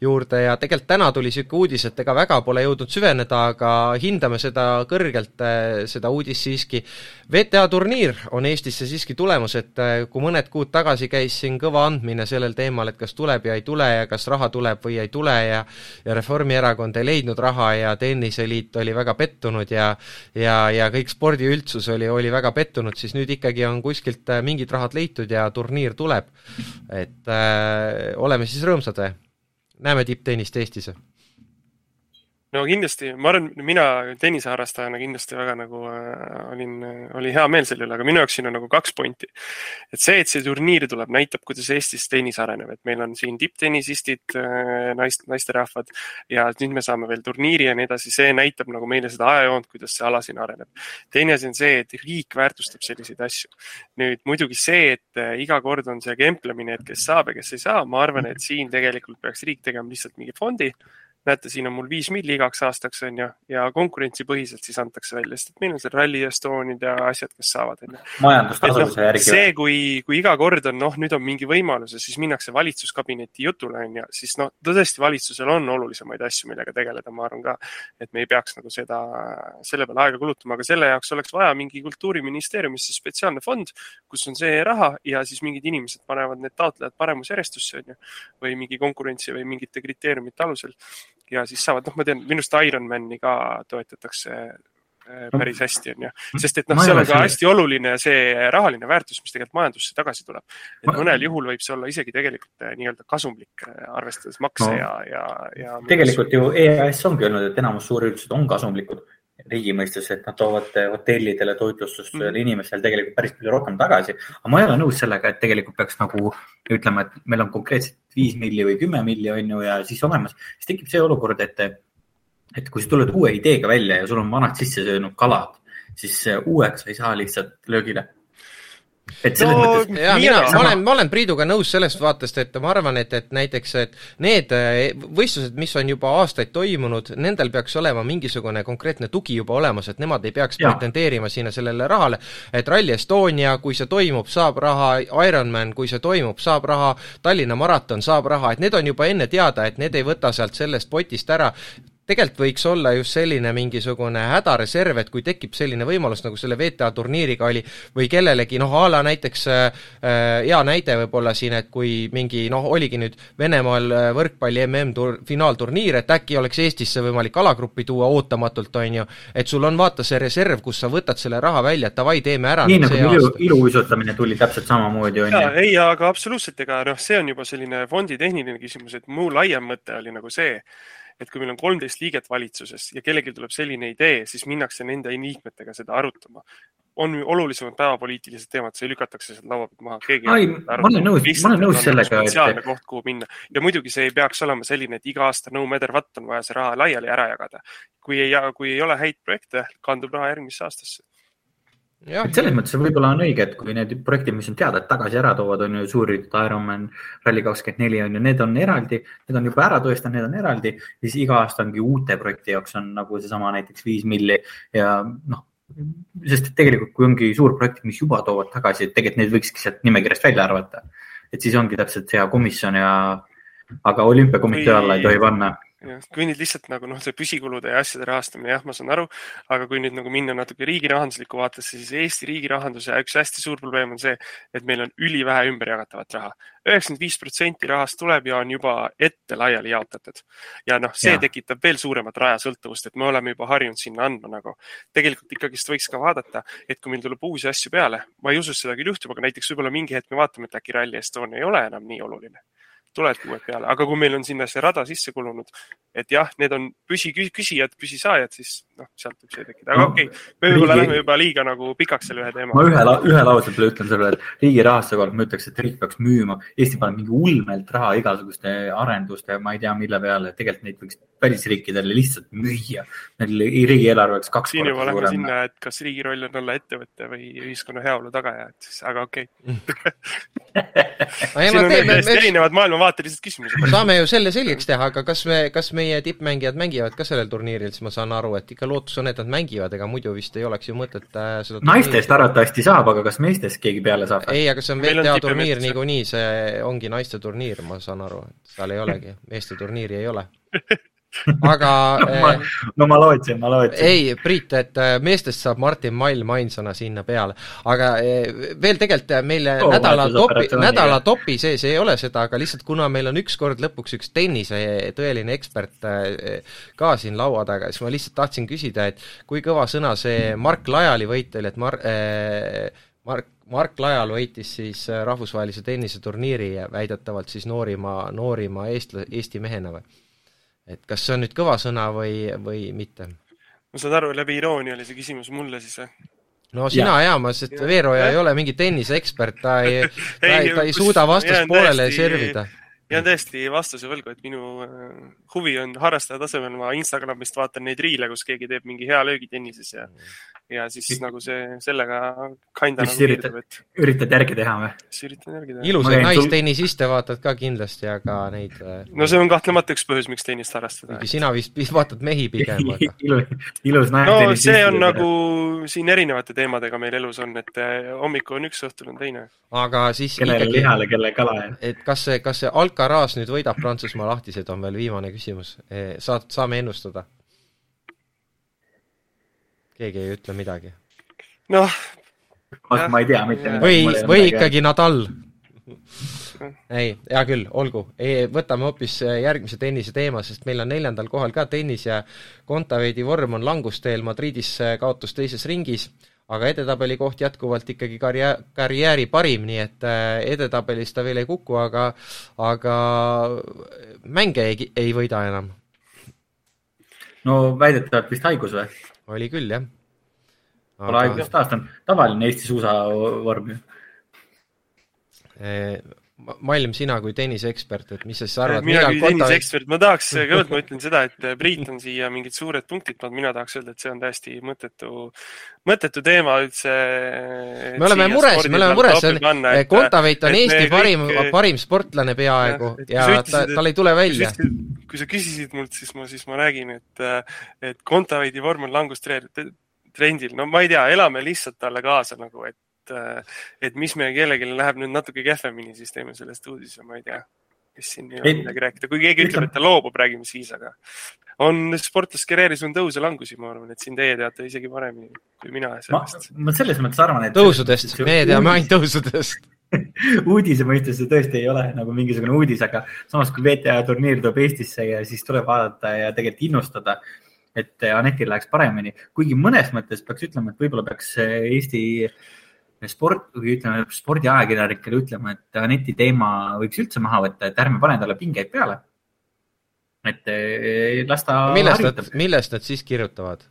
juurde ja tegelikult täna tuli niisugune uudis, et ega väga pole jõudnud süveneda, aga hindame seda kõrgelt, äh, seda uudist siiski. VTA turniir on Eestisse siiski tulemas, et kui mõned kuud tagasi käis siin kõva andmine sellel teemal, et kas tuleb ja ei tule ja kas raha tuleb või ei tule ja ja Reformierakond ei leidnud raha ja Tenniseliit oli väga pettunud ja ja, ja kõik spordiüldsus oli, oli väga pettunud, siis nüüd ikkagi on kuskilt äh, mingid rahad leitud ja turniir tuleb. et äh, oleme siis rõõmsad või? näeme tipptennist Eestis või? No kindlasti, ma arvan, mina tenniseharrastajana kindlasti väga nagu äh, olin, oli hea meel selle üle, aga minu jaoks siin on nagu kaks pointi. et see, et see turniir tuleb, näitab, kuidas Eestis tennis areneb, et meil on siin tipptennisistid äh,, naist, naisterahvad ja nüüd me saame veel turniiri ja nii edasi, see näitab nagu meile seda ajajoont, kuidas see ala siin areneb. teine asi on see, et riik väärtustab selliseid asju. nüüd muidugi see, et äh, iga kord on see kemplemine, et kes saab ja kes ei saa, ma arvan, et siin tegelikult peaks riik tegema lihtsalt mingi fondi näete, siin on mul viis milli igaks aastaks, on ju, ja konkurentsipõhiselt siis antakse välja, sest et meil on seal Rally Estoniad ja asjad, kes saavad, on ju. majandustasuvuse no, järgi. see, kui, kui iga kord on, noh, nüüd on mingi võimalus ja siis minnakse valitsuskabineti jutule, on ju, siis noh, tõesti valitsusel on olulisemaid asju, millega tegeleda, ma arvan ka, et me ei peaks nagu seda, selle peale aega kulutama, aga selle jaoks oleks vaja mingi kultuuriministeeriumisse spetsiaalne fond, kus on see raha ja siis mingid inimesed panevad need taotlejad paremusjärjestusse, on ju, või mingi konkurentsi või mingite kriteeriumite alusel ja siis saavad, noh, ma tean, minu arust Ironmani ka toetatakse äh, päris hästi, onju. sest et noh, seal on ka hästi oluline see rahaline väärtus, mis tegelikult majandusse tagasi tuleb. et mõnel juhul võib see olla isegi tegelikult äh, nii-öelda kasumlik, äh, arvestades makse no. ja, ja, ja. tegelikult ju EAS ongi öelnud, et enamus suurüritused on kasumlikud riigi mõistes, et nad toovad hotellidele, toitlustusele mm. inimestele tegelikult päris palju rohkem tagasi. aga ma ei ole nõus sellega, et tegelikult peaks nagu ütlema, et meil on konkreetselt viis milli või kümme milli on ju ja siis olemas, siis tekib see olukord, et, et kui sa tuled uue ideega välja ja sul on vanad sisse söönud kalad, siis uueks sa ei saa lihtsalt löögile no, mõttes. ja mina, ma olen, ma olen Priiduga nõus sellest vaatest, et ma arvan, et, et näiteks, et need eh, võistlused, mis on juba aastaid toimunud, nendel peaks olema mingisugune konkreetne tugi juba olemas, et nemad ei peaks ja. pretendeerima sinna sellele rahale, et Rally Estonia, kui see toimub, saab raha, Ironman, kui see toimub, saab raha, Tallinna maraton saab raha, et need on juba enne teada, et need ei võta sealt sellest potist ära, tegelikult võiks olla just selline mingisugune hädareserv, et kui tekib selline võimalus, nagu selle VTA turniiriga oli, või kellelegi noh, a la näiteks äh, hea näide võib-olla siin, et kui mingi noh, oligi nüüd Venemaal äh, võrkpalli MM-tur-, finaalturniir, et äkki oleks Eestisse võimalik alagruppi tuua ootamatult, on ju, et sul on vaata see reserv, kus sa võtad selle raha välja, et davai, teeme ära nii nagu ilu, iluuisutamine tuli täpselt samamoodi, on ju. ei, aga absoluutselt, ega noh, see on juba selline fondi tehniline küsimus, et mu laiem mõte oli nagu see, et kui meil on kolmteist liiget valitsuses ja kellelgi tuleb selline idee, siis minnakse nende liikmetega seda arutama. on olulisemad päevapoliitilised teemad, see lükatakse sealt laua pealt maha, keegi. ei, ma olen nõus, ma olen nõus sellega. spetsiaalne et... koht, kuhu minna ja muidugi see ei peaks olema selline, et iga aasta no matter what on vaja see raha laiali ära jagada. kui ei, kui ei ole häid projekte, kandub raha järgmisse aastasse et selles mõttes võib-olla on õige, et kui need projektid, mis on teada, et tagasi ära toovad, on ju suurüritused, Ironman, Rally24 on ju, need on eraldi, need on juba ära tõestanud, need on eraldi. siis iga aasta ongi uute projekti jaoks on nagu seesama näiteks viis milli ja noh, sest tegelikult, kui ongi suurprojektid, mis juba toovad tagasi, et tegelikult neid võikski sealt nimekirjast välja arvata. et siis ongi täpselt hea komisjon ja, aga olümpiakomitee alla ei tohi panna jah, kui nüüd lihtsalt nagu noh, see püsikulude ja asjade rahastamine, jah, ma saan aru, aga kui nüüd nagu minna natuke riigi rahanduslikku vaatesse, siis Eesti riigi rahanduse üks hästi suur probleem on see, et meil on ülivähe ümberjagatavat raha. üheksakümmend viis protsenti rahast tuleb ja on juba ette laiali jaotatud. ja noh, see ja. tekitab veel suuremat rajasõltuvust, et me oleme juba harjunud sinna andma nagu. tegelikult ikkagist võiks ka vaadata, et kui meil tuleb uusi asju peale, ma ei usu, et seda küll juhtub, aga näiteks võib-olla mingi hetk me vaatame, et äkki Rally Estonia ei ole enam nii oluline tulevadki uued peale, aga kui meil on sinna see rada sisse kulunud, et jah, need on püsiküsijad, püsisaajad, siis noh, sealt võib see tekkida, aga no, okei okay,, me võib-olla riigi... lähme juba liiga nagu pikaks selle ühe teema. ma ühe, ühe lause peale ütlen sulle, et riigi rahastuse kohta ma ütleks, et riik peaks müüma, Eesti paneb mingi ulmelt raha igasuguste arenduste, ma ei tea, mille peale, tegelikult neid võiks välisriikidele lihtsalt müüa. Neil riigieelarve oleks kaks siin juba lähme sinna, et kas riigi roll on olla ettevõte või ühiskonna heaolu tagaja, et siis, aga okei okay. siin on täiesti erinevad maailmavaatelised küsimused. saame ju selle selgeks teha, aga kas me, kas meie tippmängijad mängivad ka sellel turniiril, siis ma saan aru, et ikka lootus on, et nad mängivad, ega muidu vist ei oleks ju mõtet äh, seda naistest arvatavasti saab, aga kas meestest keegi peale saab? ei, aga see on WTA turniir niikuinii, see ongi naiste turniir, ma saan aru, et seal ei olegi, meeste turniiri ei ole aga no, ma, eh, no ma lootsin, ma lootsin. ei, Priit, et eh, meestest saab Martin Malm ainsana sinna peale, aga eh, veel tegelikult meile oh, nädala topi, nädala topi sees ei ole seda, aga lihtsalt kuna meil on ükskord lõpuks üks tennise tõeline ekspert ka siin laua taga, siis ma lihtsalt tahtsin küsida, et kui kõva sõna see Mark Lajali võit oli, et Mar- äh,, Mark Mark Lajal võitis siis rahvusvahelise tenniseturniiri väidetavalt siis noorima, noorima eestla-, Eesti mehena või? Et kas see on nüüd kõva sõna või, või mitte? ma saan aru, läbi iroonia oli see küsimus mulle siis või? no sina ja, ma, sest Veeroja ei ole mingi tenniseekspert, ta ei ta ei, ta ei suuda vastaspoolele servida. Jään täiesti vastuse võlgu, et minu äh, huvi on harrastaja tasemel, ma Instagramist vaatan neid riile, kus keegi teeb mingi hea löögi tennises ja ja siis nagu see sellega kinda nagu üritad, et... üritad järgi teha või? siis üritan järgi teha. ilusaid naistennisiste sul... vaatad ka kindlasti, aga neid äh, no see on kahtlemata üks põhjus, miks tennist harrastada. sina vist vaatad mehi pigem, aga ilus, ilus naistennisist. no see on nagu siin erinevate teemadega meil elus on, et äh, hommikul on üks, õhtul on teine. aga siis kellele ikkagi... lihale, kelle kala, jah. et kas see, kas see Alcaraz nüüd võidab Prantsusmaa lahtised, on veel viimane küsimus. saad, saame ennustada keegi ei ütle midagi. noh. ma ei tea mitte midagi. või, või ikkagi Nadal. ei, hea küll, olgu. võtame hoopis äh, järgmise tennise teema, sest meil on neljandal kohal ka tennis ja Kontaveidi vorm on langusteel, Madridis kaotus teises ringis, aga edetabeli koht jätkuvalt ikkagi karjää-, karjääri parim, nii et äh, edetabelis ta veel ei kuku, aga aga mänge ei, ei võida enam. no väidetavalt vist haigus või? oli küll, jah. Pole aga... haigust taastanud, tavaline Eesti suusavorm ju. Malm, sina kui tenniseekspert, et mis sa siis arvad? mina kui tenniseekspert, ma tahaks, kõigepealt ma ütlen seda, et Priit on siia mingid suured punktid pannud, mina tahaks öelda, et see on täiesti mõttetu, mõttetu teema üldse. me oleme mures, me oleme mures, see on, Kontaveit on Eesti parim kõik..., parim sportlane peaaegu ja, ja ta, tal ei tule välja. kui sa küsisid mult, siis ma, siis ma räägin, et, et Kontaveidi vorm on langustrendil, no ma ei tea, elame lihtsalt talle kaasa nagu, et et, et mis meil kellelgi läheb nüüd natuke kehvemini, siis teeme sellest uudise, ma ei tea, kes siin ei ole midagi rääkida. kui keegi ütleb, et ta loobub, räägime siis, aga on sportlaste karjääris on tõuse, langusi, ma arvan, et siin teie teate isegi paremini kui mina sellest. ma selles mõttes arvan, et. tõusudest, meie teame ainult tõusudest uudise mõistes see tõesti ei ole nagu mingisugune uudis, aga samas kui VTA turniir tuleb Eestisse ja siis tuleb vaadata ja tegelikult innustada, et Anetil läheks paremini, kuigi mõnes mõttes peaks ütlema, et võib-olla peaks Eesti sport, või ütleme spordiajakirjanikele ütlema, et Aneti teema võiks üldse maha võtta, et ärme pane talle pingeid peale. et eh, las ta. millest nad, millest nad siis kirjutavad?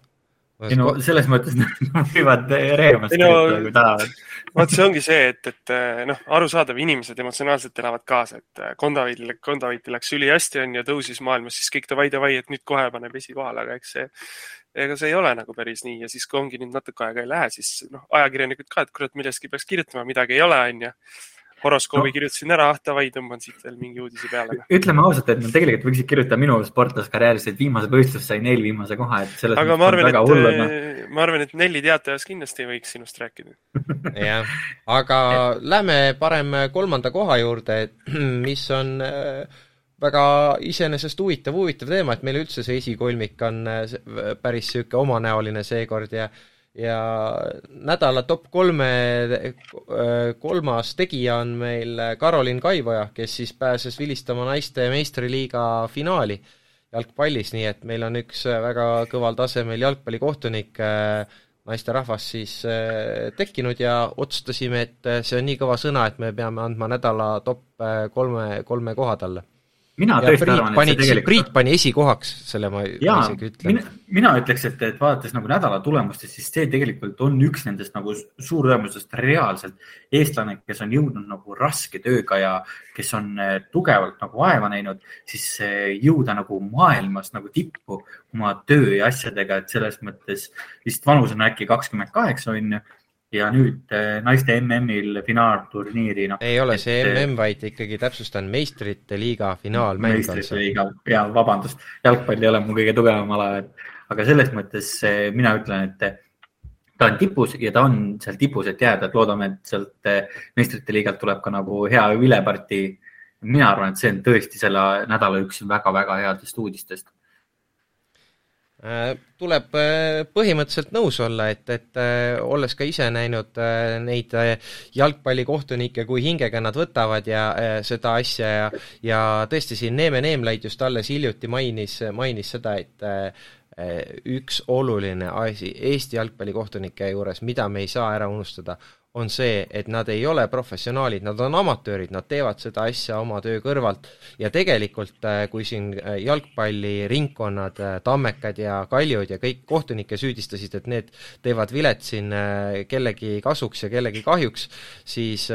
ei no selles mõttes nad võivad reemast kirjutada, kui tahavad. vot see ongi see, et, et eh, noh, arusaadav, inimesed emotsionaalselt elavad kaasa, et eh, Kondaveitil, Kondaveitil läks ülihästi, on ju, tõusis maailmas, siis kõik davai, davai, et nüüd kohe paneb esikohale, aga eks see ega see ei ole nagu päris nii ja siis, kui ongi nüüd natuke aega ei lähe, siis noh, ajakirjanikud ka, et kurat, millestki peaks kirjutama, midagi ei ole, onju horoskoobi no. kirjutasin ära, davai, tõmban siit veel mingi uudise peale. ütleme ausalt, et nad tegelikult võiksid kirjutada minu sportlaskarjäärist, et viimasel võistlusel sai neil viimase koha, et selles aga ma arvan, et, no. ma arvan, et Nelli teatajas kindlasti ei võiks sinust rääkida. jah, aga lähme parem kolmanda koha juurde, et mis on äh, väga iseenesest huvitav, huvitav teema, et meil üldse see esikolmik on äh, päris niisugune omanäoline seekord ja ja nädala top kolme äh, kolmas tegija on meil Karolin Kaivoja, kes siis pääses vilistama naiste meistriliiga finaali jalgpallis, nii et meil on üks väga kõval tasemel jalgpallikohtunik naisterahvas siis tekkinud ja otsustasime, et see on nii kõva sõna, et me peame andma nädala top kolme, kolme koha talle mina tõesti Priit arvan, et see tegelikult. Priit pani esikohaks, selle ma jaa, isegi ütlen. mina, mina ütleks, et, et vaadates nagu nädala tulemustest, siis see tegelikult on üks nendest nagu suurtõenäosusest reaalselt eestlane, kes on jõudnud nagu raske tööga ja kes on eh, tugevalt nagu vaeva näinud, siis jõuda nagu maailmas nagu tippu oma töö ja asjadega, et selles mõttes vist vanus on äkki kakskümmend kaheksa, on ju ja nüüd äh, naiste MM-il finaalturniiri, noh. ei ole see MM, vaid ikkagi täpsustan, meistrite liiga finaalmäng. meistrite liiga, ja vabandust, jalgpall ei ole mu kõige tugevam ala, et aga selles mõttes äh, mina ütlen, et ta on tipus ja ta on seal tipus, et jääda, et loodame, et sealt meistrite liigalt tuleb ka nagu hea vilepartii. mina arvan, et see on tõesti selle nädala üks väga-väga headest uudistest tuleb äh, põhimõtteliselt nõus olla, et, et äh, olles ka ise näinud neid jalgpallikohtunikke, kui hingega nad võtavad ja seda asja ja, ja tõesti siin Neeme Neemlaid just alles hiljuti mainis, mainis seda, et üks oluline asi Eesti jalgpallikohtunike juures, mida me ei saa ära unustada, on see, et nad ei ole professionaalid, nad on amatöörid, nad teevad seda asja oma töö kõrvalt ja tegelikult äh, kui siin äh, jalgpalliringkonnad, äh, Tammekad ja Kaljud ja kõik kohtunikke süüdistasid, et need teevad vilet siin kellegi kasuks ja kellegi kahjuks, siis,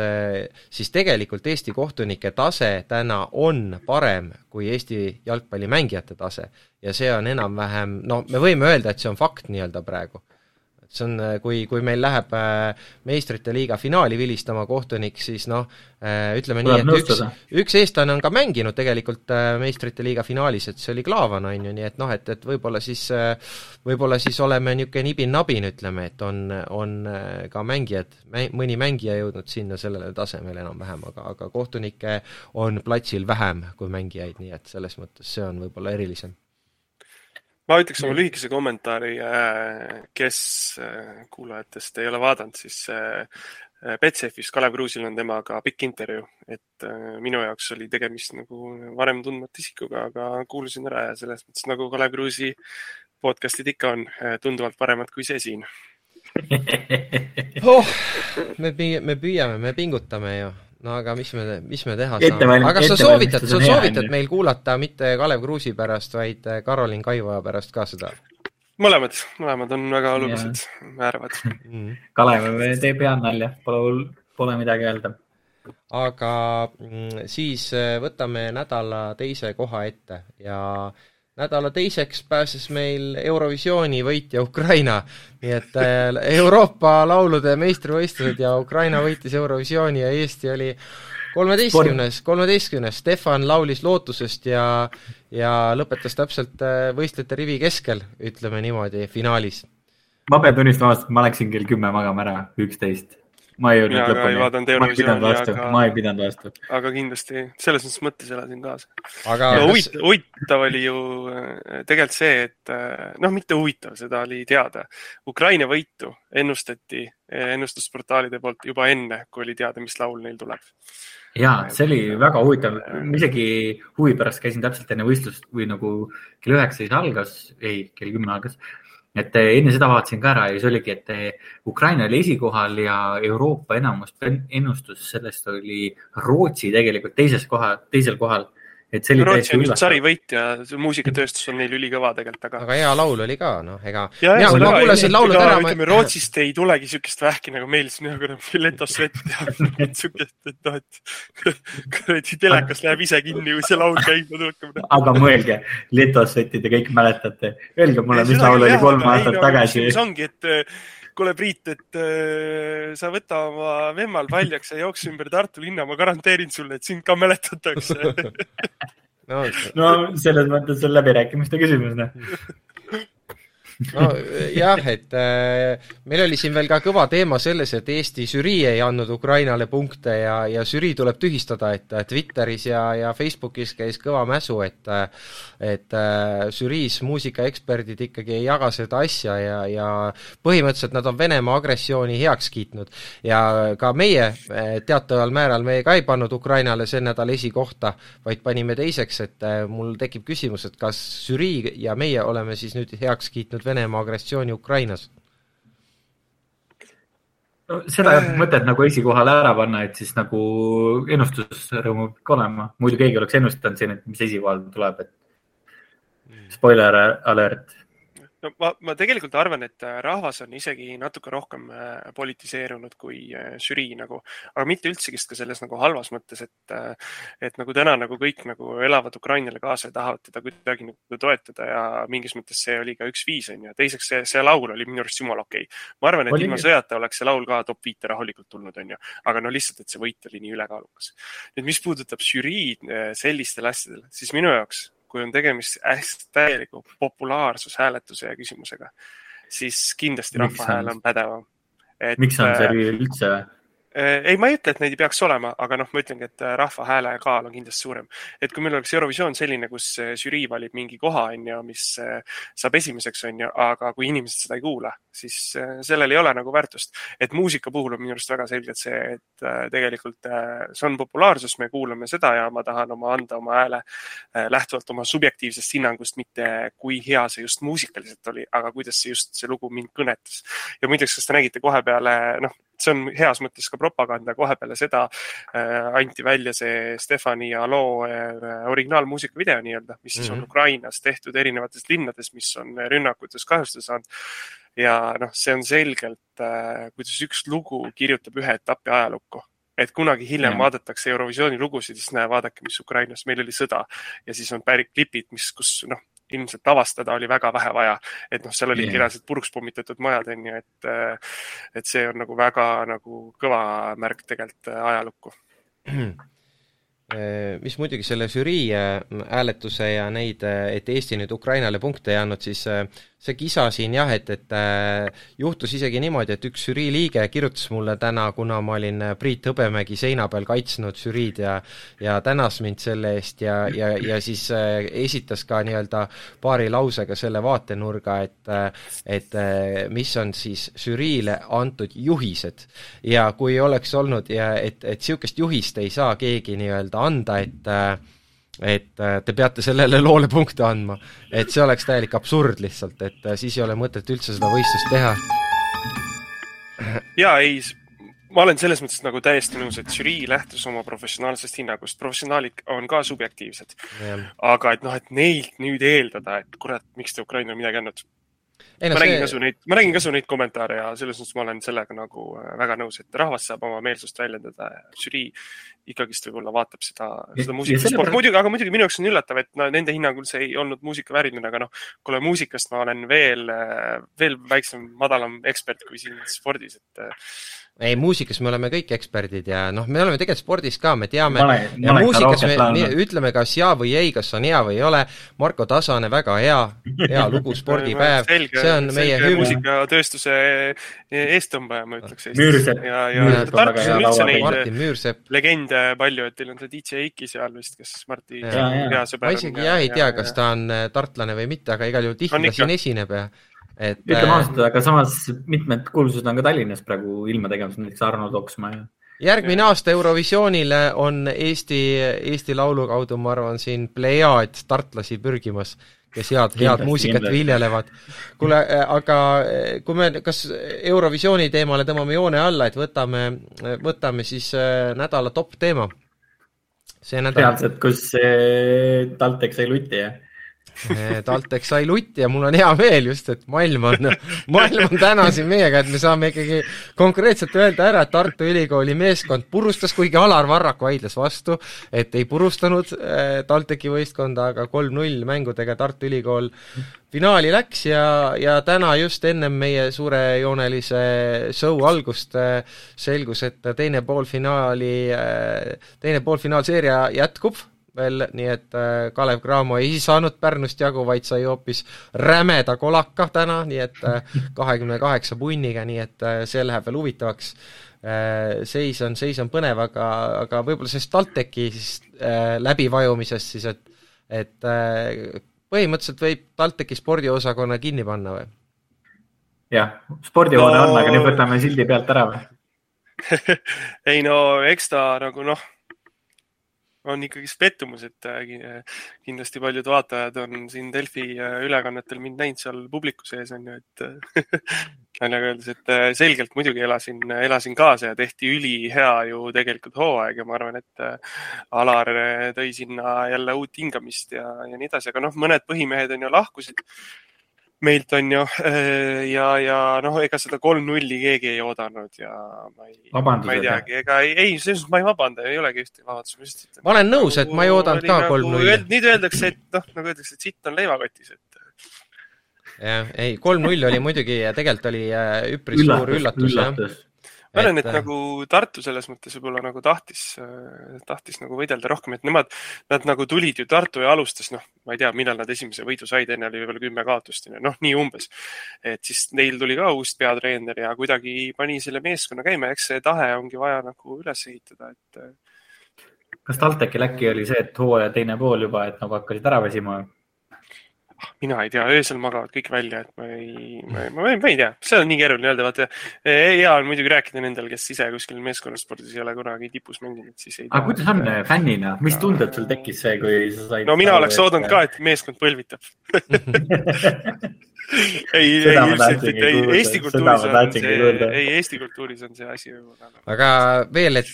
siis tegelikult Eesti kohtunike tase täna on parem kui Eesti jalgpallimängijate tase. ja see on enam-vähem, no me võime öelda, et see on fakt nii-öelda praegu see on, äh, kui, kui meil läheb äh, meistrite liiga finaali vilistama kohtunik, siis noh, äh, ütleme Tuleb nii, et nõustada. üks, üks eestlane on ka mänginud tegelikult meistrite liiga finaalis, et see oli Klaavan, on ju, nii et noh, et, et võib-olla siis, võib-olla siis oleme niisugune nibin-nabin, ütleme, et on, on ka mängijad, mõni mängija jõudnud sinna sellele tasemele enam-vähem, aga, aga kohtunikke on platsil vähem kui mängijaid, nii et selles mõttes see on võib-olla erilisem ma ütleks oma lühikese kommentaari, äh, kes äh, kuulajatest ei ole vaadanud, siis äh, Betsafe'is Kalev Kruusil on temaga pikk intervjuu, et minu jaoks oli tegemist nagu varem tundmatu isikuga, aga kuulasin ära ja selles mõttes nagu Kalev Kruusi podcast'id ikka on, tunduvalt paremad kui see siin. Oh, me, me püüame, me pingutame ju no aga mis me, mis me teha saame, aga kas sa soovitad, sa soovitad meil kuulata mitte Kalev Kruusi pärast, vaid Karolin Kaivoja pärast ka seda? mõlemad, mõlemad on väga olulised, määravad mm.. Kalev teeb head nalja, pole, pole midagi öelda. aga mm, siis äh, võtame nädala teise koha ette ja äh, nädala teiseks pääses meil Eurovisiooni võitja Ukraina, nii et äh, Euroopa laulude meistrivõistlused ja Ukraina võitis Eurovisiooni ja Eesti oli kolmeteistkümnes, kolmeteistkümnes, Stefan laulis lootusest ja ja lõpetas täpselt äh, võistlejate rivi keskel, ütleme niimoodi, finaalis. ma pean tunnistama, et ma läksin kell kümme magama ära, üksteist ma ei jõudnud lõpuni, ma ei pidanud vastu aga..., ma ei pidanud vastu. aga kindlasti, selles mõttes mõttes elasin kaasa aga no, kas... huvitav, oli ju äh, tegelikult see, et äh, noh, mitte huvitav, seda oli teada. Ukraina võitu ennustati äh, ennustusportaalide poolt juba enne, kui oli teada, mis laul neil tuleb. ja see oli väga huvitav, isegi huvi pärast käisin täpselt enne võistlust või nagu kell üheksa siis algas, ei, kell kümme algas et eh, enne seda vaatasin ka ära ja siis oligi, et eh, Ukraina oli esikohal ja Euroopa enamus ennustus sellest oli Rootsi tegelikult teises koha, teisel kohal et see oli Rootsi on just sarivõitja, muusikatööstus on neil ülikõva tegelikult, aga. aga hea laul oli ka, noh, ega. mina, kui ma kuulasin laulud ära. ütleme, Rootsist ei tulegi siukest vähki nagu meil siin, nagu Leto Svett ja siukest, et noh, et kuradi telekas läheb ise kinni, kui see laul käima tuleb. aga mõelge, Leto Svetti te kõik mäletate. Öelge mulle, mis laul oli kolm aastat tagasi. see ongi, et kuule, Priit, et äh, sa võta oma vemmal paljaks ja jookse ümber Tartu linna, ma garanteerin sulle, et sind ka mäletatakse. No, no selles mõttes on läbirääkimiste küsimus, noh nojah, et äh, meil oli siin veel ka kõva teema selles, et Eesti žürii ei andnud Ukrainale punkte ja, ja žürii tuleb tühistada, et Twitteris ja, ja Facebookis käis kõva mäsu, et et äh, žüriis muusikaeksperdid ikkagi ei jaga seda asja ja, ja põhimõtteliselt nad on Venemaa agressiooni heaks kiitnud. ja ka meie äh, teataval määral, me ka ei pannud Ukrainale see nädal esikohta, vaid panime teiseks, et äh, mul tekib küsimus, et kas žürii ja meie oleme siis nüüd heaks kiitnud toimunud Venemaa agressiooni Ukrainas? no seda ei ole mõtet nagu esikohale ära panna, et siis nagu ennustusrõõmu peab olema, muidu keegi oleks ennustanud siin, et mis esikohal tuleb, et mm. spoiler alert no ma, ma tegelikult arvan, et äh, rahvas on isegi natuke rohkem äh, politiseerunud kui äh, žürii nagu, aga mitte üldsegi ka selles nagu halvas mõttes, et, et nagu täna nagu kõik nagu elavad Ukrainale kaasa ja tahavad teda kuidagi nagu toetada ja mingis mõttes see oli ka üks viis on ju. teiseks see, see laul oli minu arust jumala okei okay.. ma arvan, et oli... ilma sõjata oleks see laul ka top viite rahulikult tulnud, on ju, aga no lihtsalt, et see võit oli nii ülekaalukas. nüüd, mis puudutab žüriid sellistel asjadel, siis minu jaoks kui on tegemist hästi täieliku populaarsushääletuse ja küsimusega, siis kindlasti rahva hääl on pädevam. miks on see äh, üldse ei, ma ei ütle, et neid ei peaks olema, aga noh, ma ütlengi, et äh, rahva hääle kaal on kindlasti suurem. et kui meil oleks Eurovisioon selline, kus äh, žürii valib mingi koha, on ju, mis saab esimeseks, on ju, aga kui inimesed seda ei kuula, siis sellel ei ole nagu väärtust. et muusika puhul on minu arust väga selgelt see, et tegelikult see on populaarsus, me kuulame seda ja ma tahan oma, anda oma hääle lähtuvalt oma subjektiivsest hinnangust, mitte kui hea see just muusikaliselt oli, aga kuidas see just, see lugu mind kõnetas. ja muideks, kas te nägite kohe peale, noh, see on heas mõttes ka propaganda, kohe peale seda äh, anti välja see Stefani ja loo äh, originaalmuusika video nii-öelda, mis siis mm -hmm. on mhm. Ukrainas tehtud erinevates linnades, mis on rünnakutes kahjustada saanud ja noh, see on selgelt äh,, kuidas üks lugu kirjutab ühe etapi ajalukku et kunagi hiljem mm. vaadatakse Eurovisiooni lugusid, siis näe, vaadake, mis Ukrainas, meil oli sõda ja siis on pärit klipid, mis, kus noh, ilmselt avastada oli väga vähe vaja. et noh, seal olid yeah. reaalselt puruks pommitatud majad, on ju, et, et see on nagu väga nagu kõva märk tegelikult ajalukku Äh, mis muidugi selle žürii äh, hääletuse ja neid, äh, et Eesti nüüd Ukrainale punkte ei andnud, siis see kisa siin jah, et, et juhtus isegi niimoodi, et üks žürii liige kirjutas mulle täna, kuna ma olin Priit Hõbemägi seina peal kaitsnud žüriid ja ja tänas mind selle eest ja, ja, ja siis esitas ka nii-öelda paari lausega selle vaatenurga, et et mis on siis žüriile antud juhised. ja kui oleks olnud ja et, et niisugust juhist ei saa keegi nii-öelda anda, et äh, et äh, te peate sellele loole punkte andma. et see oleks täielik absurd lihtsalt, et äh, siis ei ole mõtet üldse seda võistlust teha. jaa, ei, ma olen selles mõttes nagu täiesti nõus, et žürii lähtus oma professionaalsest hinnangust, professionaalid on ka subjektiivsed. aga et noh, et neilt nüüd eeldada, et kurat, miks te Ukrainale midagi no, ma nägin see... ka su neid, ma nägin ka su neid kommentaare ja selles suhtes ma olen sellega nagu väga nõus, et rahvas saab oma meelsust väljendada ja žürii ikkagist võib-olla vaatab seda, seda muusikasport. muidugi, aga muidugi minu jaoks on üllatav, et no, nende hinnangul see ei olnud muusika vääriline, aga noh, kuule muusikast ma olen veel, veel väiksem, madalam ekspert kui siin spordis, et ei, muusikas me oleme kõik eksperdid ja noh, me oleme tegelikult spordis ka, me teame. Ma olen, ja ma muusikas me, me ütleme kas jaa või ei, kas on hea või ei ole, Marko Tasane, väga hea, hea lugu, spordipäev, see on meie hümn. muusikatööstuse eesttõmbaja, ma ütleks. ja, ja Tartus on üldse neid legende palju, et teil on see DJ Eiki seal vist, kes Marti hea sõber on. ma isegi jah ei tea, kas ta on äh, tartlane või mitte, aga igal juhul tihti ta siin esineb ja et. ütleme äh, ausalt, aga samas mitmed kuulsused on ka Tallinnas praegu ilma tegemas, näiteks Arno Toksma ja. järgmine aasta Eurovisioonile on Eesti, Eesti Laulu kaudu, ma arvan, siin plejaad tartlasi pürgimas, kes head, head muusikat viljelevad. kuule, äh, aga äh, kui me, kas Eurovisiooni teemale tõmbame joone alla, et võtame, võtame siis nädala top teema? see nädal. reaalselt, kus TalTech sai lutti, jah? TalTech sai lutti ja mul on hea meel just, et maailm on, maailm on täna siin meiega, et me saame ikkagi konkreetselt öelda ära, et Tartu Ülikooli meeskond purustas, kuigi Alar Varrak vaidles vastu, et ei purustanud äh, TalTechi võistkonda, aga kolm-null mängudega Tartu Ülikool finaali läks ja, ja täna just ennem meie suurejoonelise show algust äh, selgus, et teine poolfinaali, teine poolfinaalseeria jätkub veel, nii et äh, Kalev Cramo ei saanud Pärnust jagu, vaid sai hoopis rämeda kolaka täna, nii et äh, kahekümne kaheksa punniga, nii et äh, see läheb veel huvitavaks. seis on, seis on põnev, aga, aga võib-olla sellest TalTechi siis läbivajumisest siis, et et põhimõtteliselt võib TalTechi spordiosakonna kinni panna või? jah, spordihoone no... on, aga nüüd võtame sildi pealt ära või ei no eks ta nagu noh on ikkagist pettumus, et äh, kindlasti paljud vaatajad on siin Delfi äh, ülekannetel mind näinud seal publiku sees on ju, et naljaga öeldes, et äh, selgelt muidugi elasin, elasin kaasa ja tehti ülihea ju tegelikult hooaeg ja ma arvan, et Alar tõi sinna jälle uut hingamist ja, ja nii edasi, aga noh, mõned põhimehed on ju lahkusid meilt on ju äh, ja, ja noh, ega seda kolm-nulli keegi ei oodanud ja ma ei, ma ei teagi, ega ei, ei, selles mõttes ma ei vabanda, ei olegi ühtegi vabandust, ma lihtsalt ütlen. ma olen nõus, et ma ei oodanud ka nagu kolm-nulli. nüüd öeldakse, et noh, nagu öeldakse, et sitt on leivakotis, et jah, ei, kolm-null oli muidugi, tegelikult oli äh, üpris üllatus, suur üllatus, üllatus., jah ma arvan, et nagu Tartu selles mõttes võib-olla nagu tahtis, äh, tahtis nagu võidelda rohkem, et nemad, nad nagu tulid ju Tartu ja alustas, noh, ma ei tea, millal nad esimese võidu said, enne oli võib-olla kümme kaotust, noh, nii umbes. et siis neil tuli ka uus peatreener ja kuidagi pani selle meeskonna käima, eks see tahe ongi vaja nagu üles ehitada, et. kas TalTechil äkki oli see, et hooaja teine pool juba, et nagu hakkasid ära väsima? Mina ei tea, öösel magavad kõik välja, et ma ei, ma, ma, ma ei tea, see on nii keeruline öelda, vaata. hea on muidugi rääkida nendel, kes ise kuskil meeskonnaspordis ei ole kunagi tipus mänginud, siis ei tea. aga kuidas on äh, fännina, mis tunded sul tekkis see, kui sa said? no mina oleks oodanud ka, et meeskond põlvitab ei, ei üldiselt mitte, ei Eesti kultuuris on see, ei Eesti kultuuris on see asi võib-olla. aga veel, et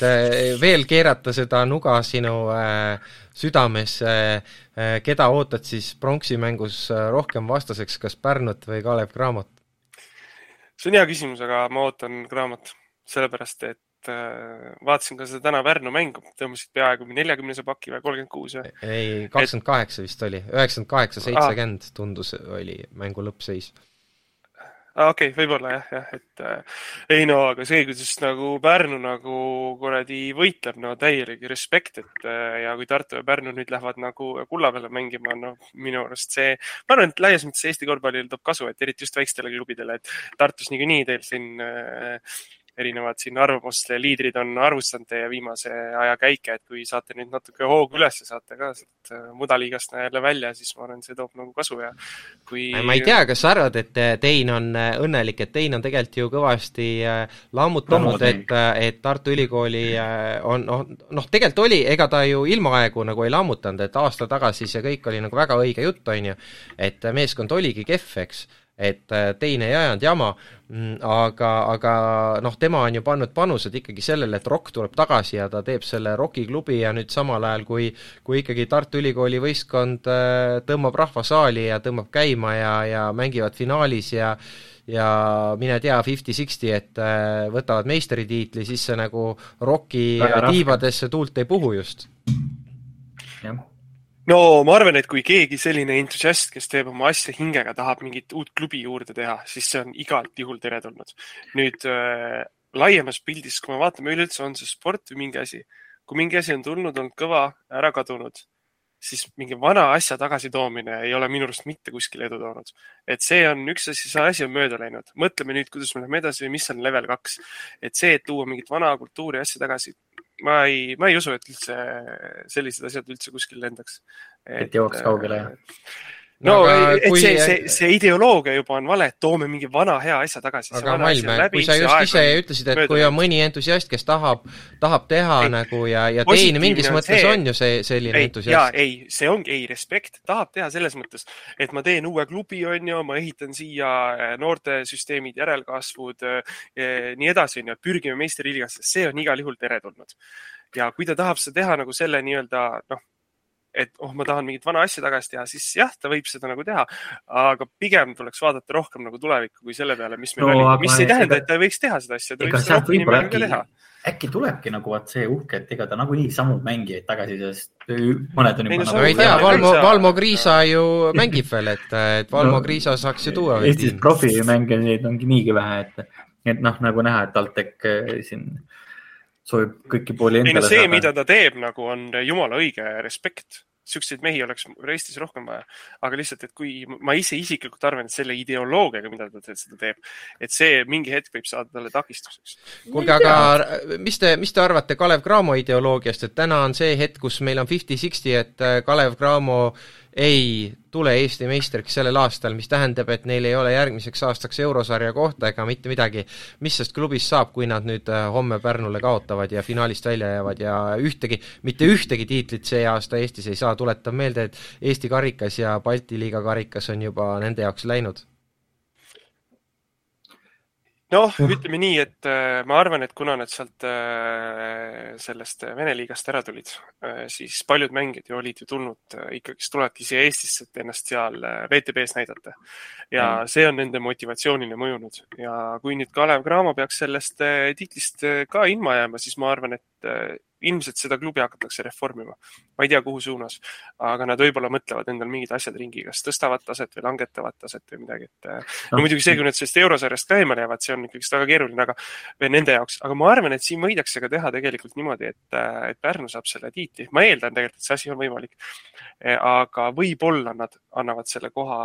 veel keerata seda nuga sinu äh, südamesse äh,, keda ootad siis pronksi mängus äh, rohkem vastaseks, kas Pärnut või Kalev Cramot? see on hea küsimus, aga ma ootan Cramot, sellepärast et Äh, vaatasin ka seda täna Pärnu mängu, tõmbasid peaaegu neljakümnese paki või kolmkümmend kuus või? ei, kakskümmend kaheksa vist oli, üheksakümmend kaheksa, seitsekümmend tundus, oli mängu lõppseis. Okei okay,, võib-olla jah, jah, et äh, ei no aga see, kuidas nagu Pärnu nagu kuradi võitleb, no täielik respekt, et äh, ja kui Tartu ja Pärnu nüüd lähevad nagu kulla peale mängima, no minu arust see, ma arvan, et laias mõttes Eesti korvpallile toob kasu, et eriti just väikestele klubidele, et Tartus niikuinii teil siin äh, erinevad siin arvamuste liidrid on arvustanud teie viimase aja käike, et kui saate nüüd natuke hoogu üles, saate ka sealt äh, mudaliigast jälle välja, siis ma arvan, see toob nagu kasu ja kui. ma ei tea, kas sa arvad, et äh, Tein on äh, õnnelik, et Tein on tegelikult ju kõvasti lammutanud, et, et Tartu Ülikooli on noh, noh, tegelikult oli, ega ta ju ilmaaegu nagu ei lammutanud, et aasta tagasi see kõik oli nagu väga õige jutt, on ju, et meeskond oligi kehv, eks et äh, teine ei ajanud jama, mm, aga, aga noh, tema on ju pannud panused ikkagi sellele, et Rock tuleb tagasi ja ta teeb selle Rocki klubi ja nüüd samal ajal, kui kui ikkagi Tartu Ülikooli võistkond äh, tõmbab rahva saali ja tõmbab käima ja, ja mängivad finaalis ja ja mine tea, fifty-sixty, et äh, võtavad meistritiitli, siis see nagu Rocki tiibadesse tuult ei puhu just. jah no ma arvan, et kui keegi selline entusiast, kes teeb oma asja hingega, tahab mingit uut klubi juurde teha, siis see on igalt juhul teretulnud. nüüd äh, laiemas pildis, kui me vaatame üleüldse, on see sport või mingi asi, kui mingi asi on tulnud, olnud kõva, ära kadunud, siis mingi vana asja tagasitoomine ei ole minu arust mitte kuskile edu toonud. et see on üks asi, see asi on mööda läinud. mõtleme nüüd, kuidas me läheme edasi mis on level kaks. et see, et tuua mingit vana kultuuri asja tagasi, ma ei, ma ei usu, et üldse sellised asjad üldse kuskil lendaks. et jooks kaugele, jah? No, no et kui... see, see, see ideoloogia juba on vale, et toome mingi vana hea asja tagasi. aga Malme, kui sa just ise ütlesid, et mööda. kui on mõni entusiast, kes tahab, tahab teha ei, nagu ja, ja teine mingis on mõttes see, on ju see selline ei, entusiast. ei, see ongi, ei, respekt, tahab teha selles mõttes, et ma teen uue klubi, on ju, ma ehitan siia eh, noortesüsteemid, järelkasvud, eh, nii edasi, on ju, pürgime meistriliigasse, see on igal juhul teretulnud. ja kui ta tahab seda teha nagu selle nii-öelda noh, et oh, ma tahan mingit vana asja tagasi teha, siis jah, ta võib seda nagu teha, aga pigem tuleks vaadata rohkem nagu tulevikku kui selle peale, mis meil no, oli, mis ei tähenda, et ta ei võiks teha seda asja, ta võiks seda rohkem inimene ka teha äkki tulebki nagu vaat see uhke, et ega ta nagunii samu mängijaid tagasi, sest mõned on juba. no nagu ei tea, Valmo, Valmo Kriisa ju mängib veel, et, et Valmo no, Kriisa saaks ju tuua. Eestis profimängijaid ongi niigi vähe, et, et noh, nagu näha, et TalTech eh, siin soovib kõiki pooli endale. ei no see, mida ta teeb, nagu on jumala õige, respekt siukseid mehi oleks Eestis rohkem vaja. aga lihtsalt, et kui ma ise isiklikult arvan, et selle ideoloogiaga, mida ta seda teeb, et see mingi hetk võib saada talle takistuseks. kuulge, aga mis te, mis te arvate Kalev Cramo ideoloogiast, et täna on see hetk, kus meil on fifty-sixty, et Kalev Cramo ei tule Eesti meistriks sellel aastal, mis tähendab, et neil ei ole järgmiseks aastaks eurosarja kohta ega mitte midagi. mis sellest klubist saab, kui nad nüüd äh, homme Pärnule kaotavad ja finaalist välja jäävad ja ühtegi, mitte ühtegi tiitlit see aasta Eestis ei saa, tuletan meelde, et Eesti karikas ja Balti liiga karikas on juba nende jaoks läinud noh, ütleme nii, et äh, ma arvan, et kuna nad sealt äh, sellest Vene liigast ära tulid, äh, siis paljud mängijad ju olid ju tulnud ikkagist, tulevadki siia Eestisse, et ennast seal VTB-s näidata. ja mm. see on nende motivatsioonile mõjunud ja kui nüüd Kalev Cramo peaks sellest tiitlist ka ilma jääma, siis ma arvan, et ilmselt seda klubi hakatakse reformima. ma ei tea, kuhu suunas, aga nad võib-olla mõtlevad endal mingid asjad ringi, kas tõstavad taset või langetavad taset või midagi, et no, no muidugi see, kui nad sellest eurosarjast ka eemale jäävad, see on ikkagist väga keeruline, aga nende jaoks, aga ma arvan, et siin võidakse ka teha tegelikult niimoodi, et, et Pärnu saab selle tiitli. ma eeldan tegelikult, et see asi on võimalik. E, aga võib-olla nad annavad selle koha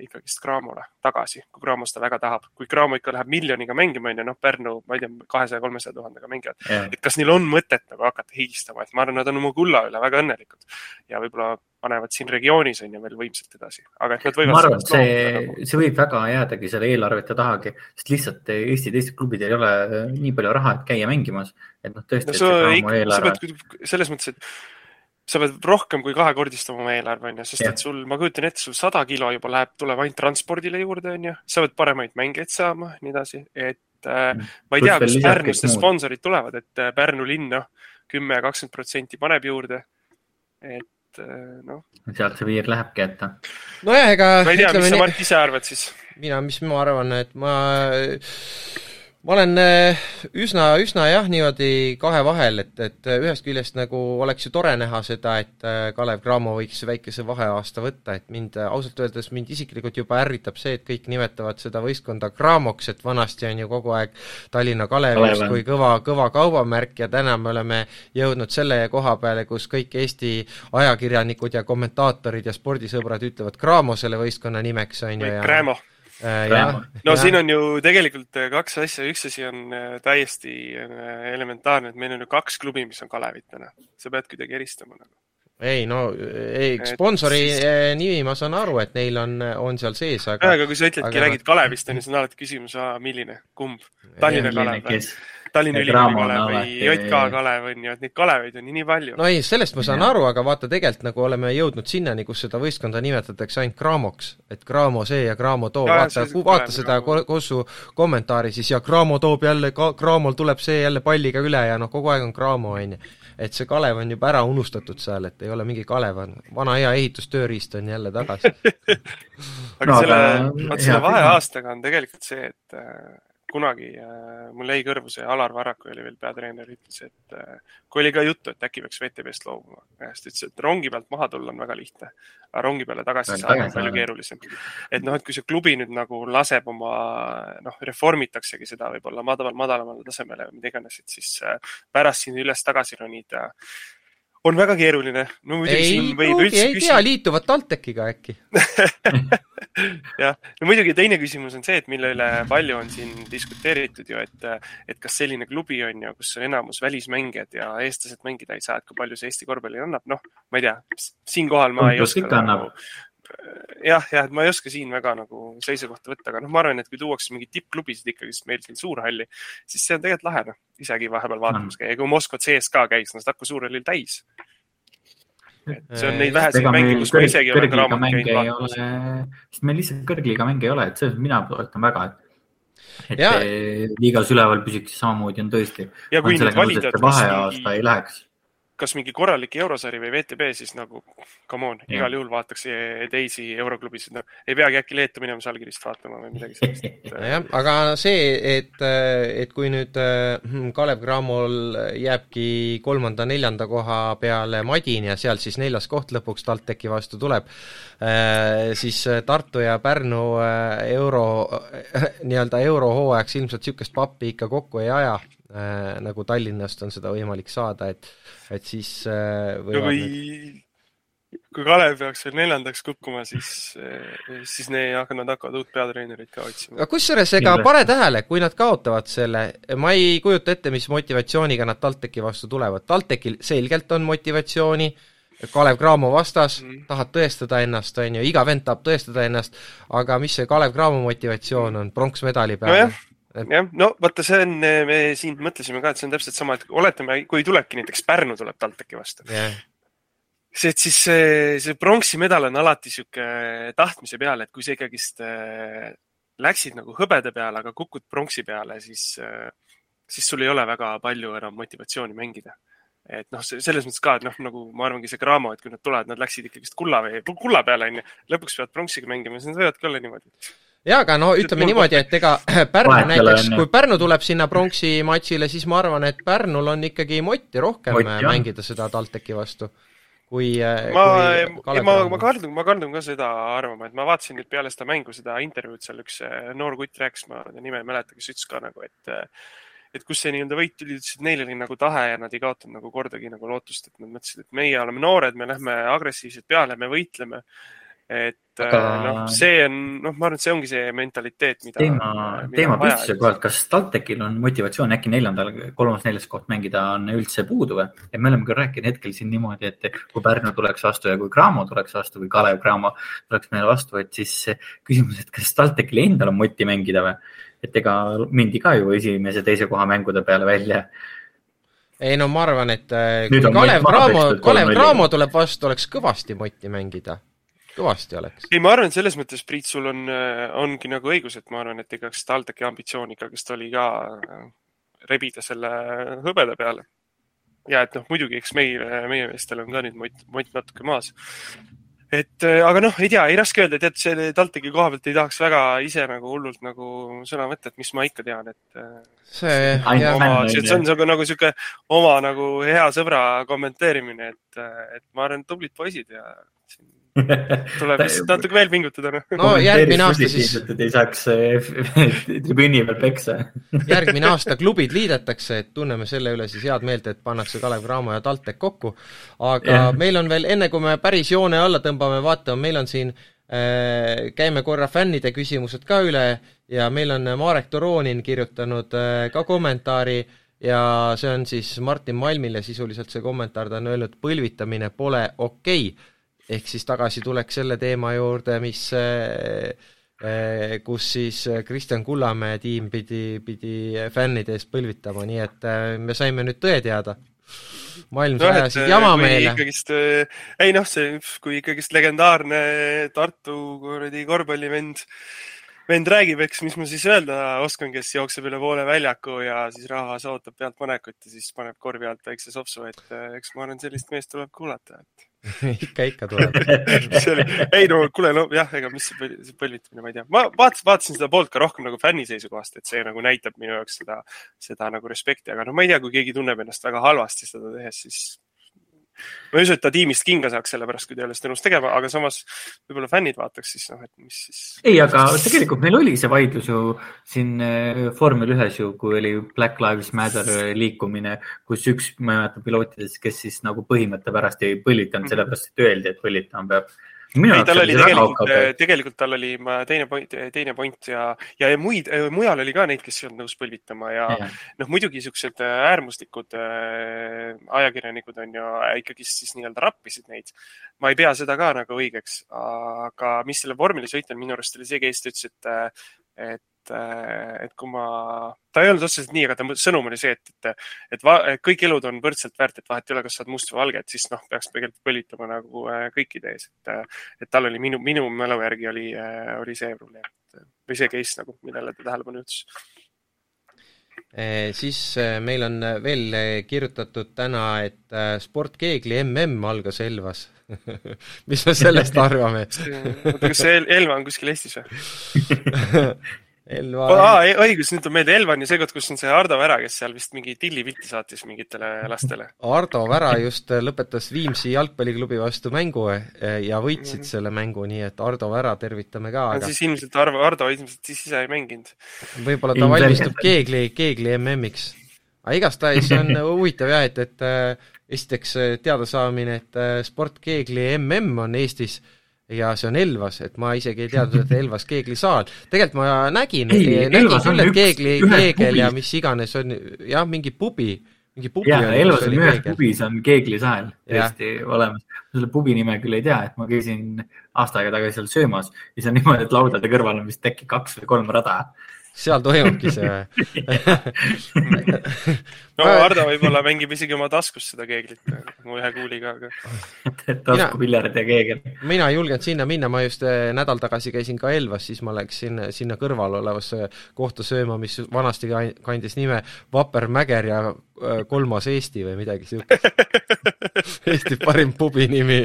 ikkagist Cramole tagasi, kui Cramo seda väga tahab. kui Cramo ikka läheb miljoniga mängima, onju, noh, Pärnu, ma ei tea, kahesaja, kolmesaja tuhandega mängivad et kas neil on mõtet nagu hakata hiilistama, et ma arvan, nad on oma kulla üle väga õnnelikud ja võib-olla panevad siin regioonis on ju veel võimsalt edasi, aga et nad võivad. ma arvan, et see, nagu... see võib väga jäädagi selle eelarvete tahagi, sest lihtsalt Eesti teistel klubidel ei ole nii palju raha, et käia mängimas, et noh, tõesti no,. sa pead selles mõttes, et sa pead rohkem kui kahekordistama oma eelarve, onju, sest ja. et sul, ma kujutan ette, sul sada kilo juba läheb, tuleb ainult transpordile juurde, onju. sa pead paremaid mängijaid saama, nii edasi, et äh, ma ei tea, kust Pärnust need sponsorid tulevad, et äh, Pärnu linn, noh, kümme, kakskümmend protsenti paneb juurde. et äh, noh. sealt see piir lähebki, et. nojah, ega. ma ei tea, mis sa, Mart, ise arvad siis? mina, mis ma arvan, et ma ma olen äh, üsna, üsna jah, niimoodi kahe vahel, et, et äh, ühest küljest nagu oleks ju tore näha seda, et äh, Kalev Cramo võiks väikese vaheaasta võtta, et mind ausalt öeldes, mind isiklikult juba ärritab see, et kõik nimetavad seda võistkonda Cramoks, et vanasti on ju kogu aeg Tallinna Kalevist kui kõva, kõva kaubamärk ja täna me oleme jõudnud selle koha peale, kus kõik Eesti ajakirjanikud ja kommentaatorid ja spordisõbrad ütlevad Cramo selle võistkonna nimeks, on ju, ja Cramo ja, no ja. siin on ju tegelikult äh, kaks asja, üks asi on äh, täiesti elementaarne, et meil on ju kaks klubi, mis on Kalevit täna, sa pead kuidagi eristama nagu. ei no, ei, sponsori siis... nimi ma saan aru, et neil on, on seal sees, aga. aga kui sa ütledki aga..., räägid Kalevist, on ju, siis on alati küsimus, milline, kumb, Tallinna Kalev või? Tallinna Ülikooli Kalev või JK Kalev on ju, et neid Kaleveid on nii palju. no ei, sellest ma saan ja. aru, aga vaata, tegelikult nagu oleme jõudnud sinnani, kus seda võistkonda nimetatakse ainult Cramoks, et Cramo see ja Cramo too, vaata, vaata seda Kossu kommentaari siis ja Cramo toob jälle, Cramol tuleb see jälle palliga üle ja noh, kogu aeg on Cramo, on ju. Et see Kalev on juba ära unustatud seal, et ei ole mingi Kalev, on vana hea ehitustööriist on jälle tagasi. Aga no, selle, vot selle vaheaastaga on tegelikult see, et kunagi äh, mul jäi kõrvu see Alar Varraku oli veel peatreener, ütles, et äh, kui oli ka juttu, et äkki peaks VTV-st loobuma, siis ta ütles, et rongi pealt maha tulla on väga lihtne, aga rongi peale tagasi saada on palju keerulisem. et noh, et kui see klubi nüüd nagu laseb oma, noh, reformitaksegi seda võib-olla madal, madalamale tasemele või mida iganes, et siis äh, pärast siin üles-tagasi ronida on väga keeruline. No,. ei pruugi, ei tea, liituvad TalTechiga äkki. Jah, no muidugi teine küsimus on see, et mille üle palju on siin diskuteeritud ju, et, et kas selline klubi on ju, kus on enamus välismängijad ja eestlased mängida ei saa, et kui palju see Eesti korvpallile annab, noh, ma ei tea, siinkohal ma ei oska nagu, jah, jah, et ma ei oska siin väga nagu seisukohta võtta, aga noh, ma arvan, et kui tuuakse mingeid tippklubisid ikkagist meil siin Suurhalli, siis see on tegelikult lahe, noh, isegi vahepeal vaatamas käia, kui Moskva CSKA käis, no seda hakkas Suurhallil täis. et see on neid väheseid mänge, kus ma isegi olen raamat käinud vaatamas. sest meil lihtsalt kõrgliiga mänge ei ole, et selles mina toetan väga, et et ja. liigas üleval püsiks samamoodi on tõesti. ja kui nüüd valida, vaheaasta ei läheks kas mingi korralik eurosari või VTB, siis nagu come on, igal juhul vaataks teisi euroklubisid no,, ei peagi äkki Leetu minema Žalgirist vaatama või midagi sellist jah, aga see, et, et kui nüüd hmm, Kalev Cramol jääbki kolmanda-neljanda koha peale Madin ja sealt siis neljas koht lõpuks TalTechi vastu tuleb, eh, siis Tartu ja Pärnu eh, euro, nii-öelda eurohooajaks ilmselt niisugust pappi ikka kokku ei aja äh, nagu Tallinnast on seda võimalik saada, et, et siis äh, no kui need..., kui Kalev peaks veel neljandaks kukkuma, siis, äh, siis ne, nad hakkavad uut peatreenerit ka otsima. kusjuures ega pane tähele, kui nad kaotavad selle, ma ei kujuta ette, mis motivatsiooniga nad TalTechi vastu tulevad, TalTechil selgelt on motivatsiooni, Kalev Cramo vastas mm., tahad tõestada ennast, on ju, iga vend tahab tõestada ennast, aga mis see Kalev Cramo motivatsioon on, pronksmedali peale no? Jah, no vaata, see on, me siin mõtlesime ka, et see on täpselt sama, et oletame, kui tulebki näiteks Pärnu tuleb TalTechi vastu. Yeah.. see, et siis see, see pronksi medal on alati sihuke tahtmise peale, et kui sa ikkagist äh, läksid nagu hõbeda peale, aga kukud pronksi peale, siis äh,, siis sul ei ole väga palju enam motivatsiooni mängida. Et noh, selles mõttes ka, et noh, nagu ma arvangi see Cramo, et kui nad tulevad, nad läksid ikkagist kulla või kulla peale onju, lõpuks peavad pronksiga mängima, siis nad võivadki olla niimoodi jaa, aga no ütleme niimoodi, et ega Pärnu näiteks, kui Pärnu tuleb sinna pronksi matšile, siis ma arvan, et Pärnul on ikkagi motti rohkem Mott, mängida seda TalTechi vastu kui äh, ma, ma, ma kaldun, ma kaldun ka seda arvama, et ma vaatasin nüüd peale seda mängu, seda intervjuud seal üks äh, noor kutt rääkis, ma nime ei mäleta, kes ütles ka nagu, et äh, et kus see nii-öelda võit tuli, ütles, et neil oli nagu tahe ja nad ei kaotanud nagu kordagi nagu lootust, et nad mõtlesid, et meie oleme noored, me lähme agressiivselt peale, me võitleme et aga... noh, see on, noh, ma arvan, et see ongi see mentaliteet, mida. teema, teema püstituse kohalt, kas TalTechil on motivatsioon äkki neljandal, kolmas-neljas koht mängida on üldse puudu või? et me oleme küll rääkinud hetkel siin niimoodi, et kui Pärnu tuleks vastu ja kui Cramo tuleks vastu või Kalev Cramo tuleks meile vastu, et siis küsimus, et kas TalTechil endal on moti mängida või? et ega mindi ka ju esimese-teise koha mängude peale välja ei no ma arvan, et äh, kui Kalev Cramo, Kalev Cramo tuleb vastu, oleks kõvasti motti mängida kõvasti oleks. ei, ma arvan, et selles mõttes, Priit, sul on, äh, ongi nagu õigus, et ma arvan, et ega TalTechi ambitsioon ikkagist oli ka äh, rebida selle hõbeda peale. ja et noh, muidugi, eks meil, meie meestel on ka nüüd mott, mott natuke maas. et äh, aga noh, ei tea, ei raske öelda, tead, selle TalTechi koha pealt ei tahaks väga ise nagu hullult nagu sõna võtta, et mis ma ikka tean, et see, see on nagu, nagu sihuke oma nagu hea sõbra kommenteerimine, et, et ma arvan, tublid poisid ja siin tuleb lihtsalt natuke veel pingutada. Noh. no järgmine aasta siis. et ei saaks eh, tribüüni peal peksa järgmine aasta klubid liidetakse, et tunneme selle üle siis head meelt, et pannakse Kalev Cramo ja TalTech kokku. aga yeah. meil on veel, enne kui me päris joone alla tõmbame, vaatame, meil on siin äh, käime korra fännide küsimused ka üle ja meil on Marek Toronin kirjutanud äh, ka kommentaari ja see on siis Martin Malmile sisuliselt see kommentaar, ta on öelnud, põlvitamine pole okei okay ehk siis tagasi tuleks selle teema juurde, mis eh, eh, kus siis Kristjan Kullamäe tiim pidi, pidi fännide eest põlvitama, nii et eh, me saime nüüd tõe teada. maailm no, ajasid jama meile. ikkagist, ei noh, see, kui ikkagist legendaarne Tartu kuradi korvpallivend vend räägib, eks, mis ma siis öelda oskan, kes jookseb üle poole väljaku ja siis rahvas ootab pealtpanekut ja siis paneb korvi alt väikse sopsu, et eks ma arvan, sellist meest tuleb kuulata, et ikka, ikka tuleb. See oli, ei no kuule, no jah, ega mis see, põlvitamine, ma ei tea, ma vaatasin, vaatasin seda poolt ka rohkem nagu fänni seisukohast, et see nagu näitab minu jaoks seda, seda nagu respekti, aga no ma ei tea, kui keegi tunneb ennast väga halvasti seda tehes, siis ma ei usu, et ta tiimist kinga saaks selle pärast, kui ta ei ole seda nõus tegema, aga samas võib-olla fännid vaataks siis noh, et mis siis. ei, aga tegelikult meil oli see vaidlus ju siin äh, vormel ühes ju, kui oli Black Lives Matter äh, liikumine, kus üks, ma ei mäleta pilootidest, kes siis nagu põhimõtte pärast ei põlitanud -hmm. sellepärast, et öeldi, et põlitama peab ei, tal oli tegelikult, tegelikult tal oli teine point, teine point ja, ja muid, mujal oli ka neid, kes ei olnud nõus põlvitama ja, ja. noh, muidugi siuksed äh, äärmuslikud äh, ajakirjanikud on ju ikkagist siis nii-öelda rappisid neid. ma ei pea seda ka nagu õigeks, aga mis selle vormelisõitjal minu arust oli see case, ta ütles, et, äh, et et, äh, et kui ma, ta ei olnud otseselt nii, aga ta sõnum oli see, et, et, et, va, et kõik elud on võrdselt väärt, et vahet ei ole, kas sa oled must või valge, et siis noh, peaks tegelikult põlitama nagu äh, kõikide ees, et, äh, et tal oli minu, minu mälu järgi oli, oli see probleem või see case nagu, millele ta tähelepanu juhtis. Siis meil on veel kirjutatud täna, et sportkeegli mm algas Elvas. Mis me sellest arvame? Kas see Elva on kuskil Eestis või Elva oh,. õigus, nüüd tuleb meelde Elvan ja seekord, kus on see Ardo Vära, kes seal vist mingi tillipilti saatis mingitele lastele. Ardo Vära just lõpetas Viimsi jalgpalliklubi vastu mängu eh, ja võitsid mm -hmm. selle mängu, nii et Ardo Vära tervitame ka aga.... siis ilmselt Arvo, Ardo ilmselt siis ise ei mänginud. võib-olla ta valmistub keegli, keegli MM-iks. aga igastahes on huvitav jah, et, et esiteks teadasaamine, et sportkeegli MM on Eestis äh, ja see on Elvas, et ma isegi ei teadnud, et Elvas keeglisaal. tegelikult ma nägin, nägin küll, et keegli, keegel ja mis iganes on jah, mingi pubi, mingi pubi. jaa, Elvas on ühes pubis on keeglisaal täiesti olemas. selle pubi nime küll ei tea, et ma käisin aasta aega tagasi seal söömas ja see on niimoodi, et laudade kõrval on vist äkki kaks või kolm rada. Seal toimubki see. No Hardo võib-olla mängib isegi oma taskus seda keeglit, mu ühe kuuliga, aga taskupiljard ja keegel. mina ei julgenud sinna minna, ma just eh, nädal tagasi käisin ka Elvas, siis ma läksin sinna kõrval olevasse kohta sööma, mis vanasti kandis nime Vapper Mäger ja eh, kolmas Eesti või midagi siukest. Eesti parim pubi nimi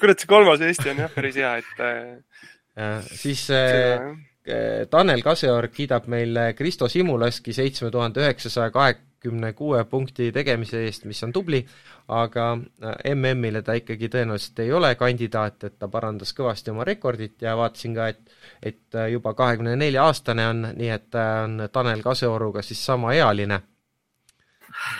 kurat, see kolmas Eesti on jah päris hea, et eh, siis äh, Tanel Kaseorg kiidab meil Kristo Simulaski seitsme tuhande üheksasaja kahekümne kuue punkti tegemise eest, mis on tubli, aga äh, MM-ile ta ikkagi tõenäoliselt ei ole kandidaat, et ta parandas kõvasti oma rekordit ja vaatasin ka, et et juba kahekümne nelja aastane on, nii et ta on Tanel Kaseoruga siis samaealine.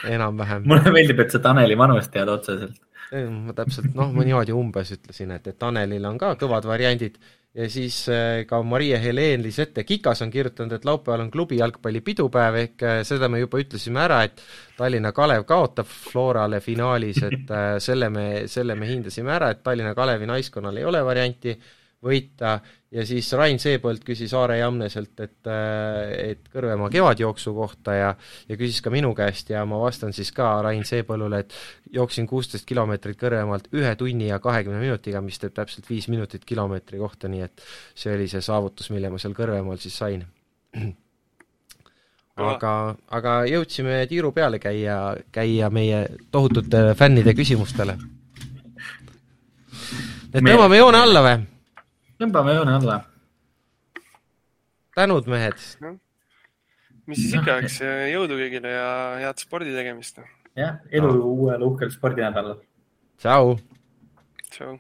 Enam-vähem. mulle meeldib, et sa Taneli vanust tead otseselt ma täpselt, noh, ma niimoodi umbes ütlesin, et, et Tanelil on ka kõvad variandid. Ja siis äh, ka Maria-Helene Lisette Kikas on kirjutanud, et laupäeval on klubi jalgpallipidupäev, ehk äh, seda me juba ütlesime ära, et Tallinna Kalev kaotab Florale finaalis, et äh, selle me, selle me hindasime ära, et Tallinna Kalevi naiskonnal ei ole varianti võita ja siis Rain Seepõld küsis Aare Jamneselt, et, et Kõrvemaa kevadjooksu kohta ja ja küsis ka minu käest ja ma vastan siis ka Rain Seepõllule, et jooksin kuusteist kilomeetrit Kõrvemaalt ühe tunni ja kahekümne minutiga, mis teeb täpselt viis minutit kilomeetri kohta, nii et see oli see saavutus, mille ma seal Kõrvemaal siis sain. aga, aga jõudsime tiiru peale käia, käia meie tohutute fännide küsimustele. et tõmbame joone alla või? Tõmbame joone alla. tänud, mehed no.. mis siis ikka, eks jõudu kõigile ja head spordi tegemist. jah, no. uuel uhkel spordinädalal. tšau. tšau.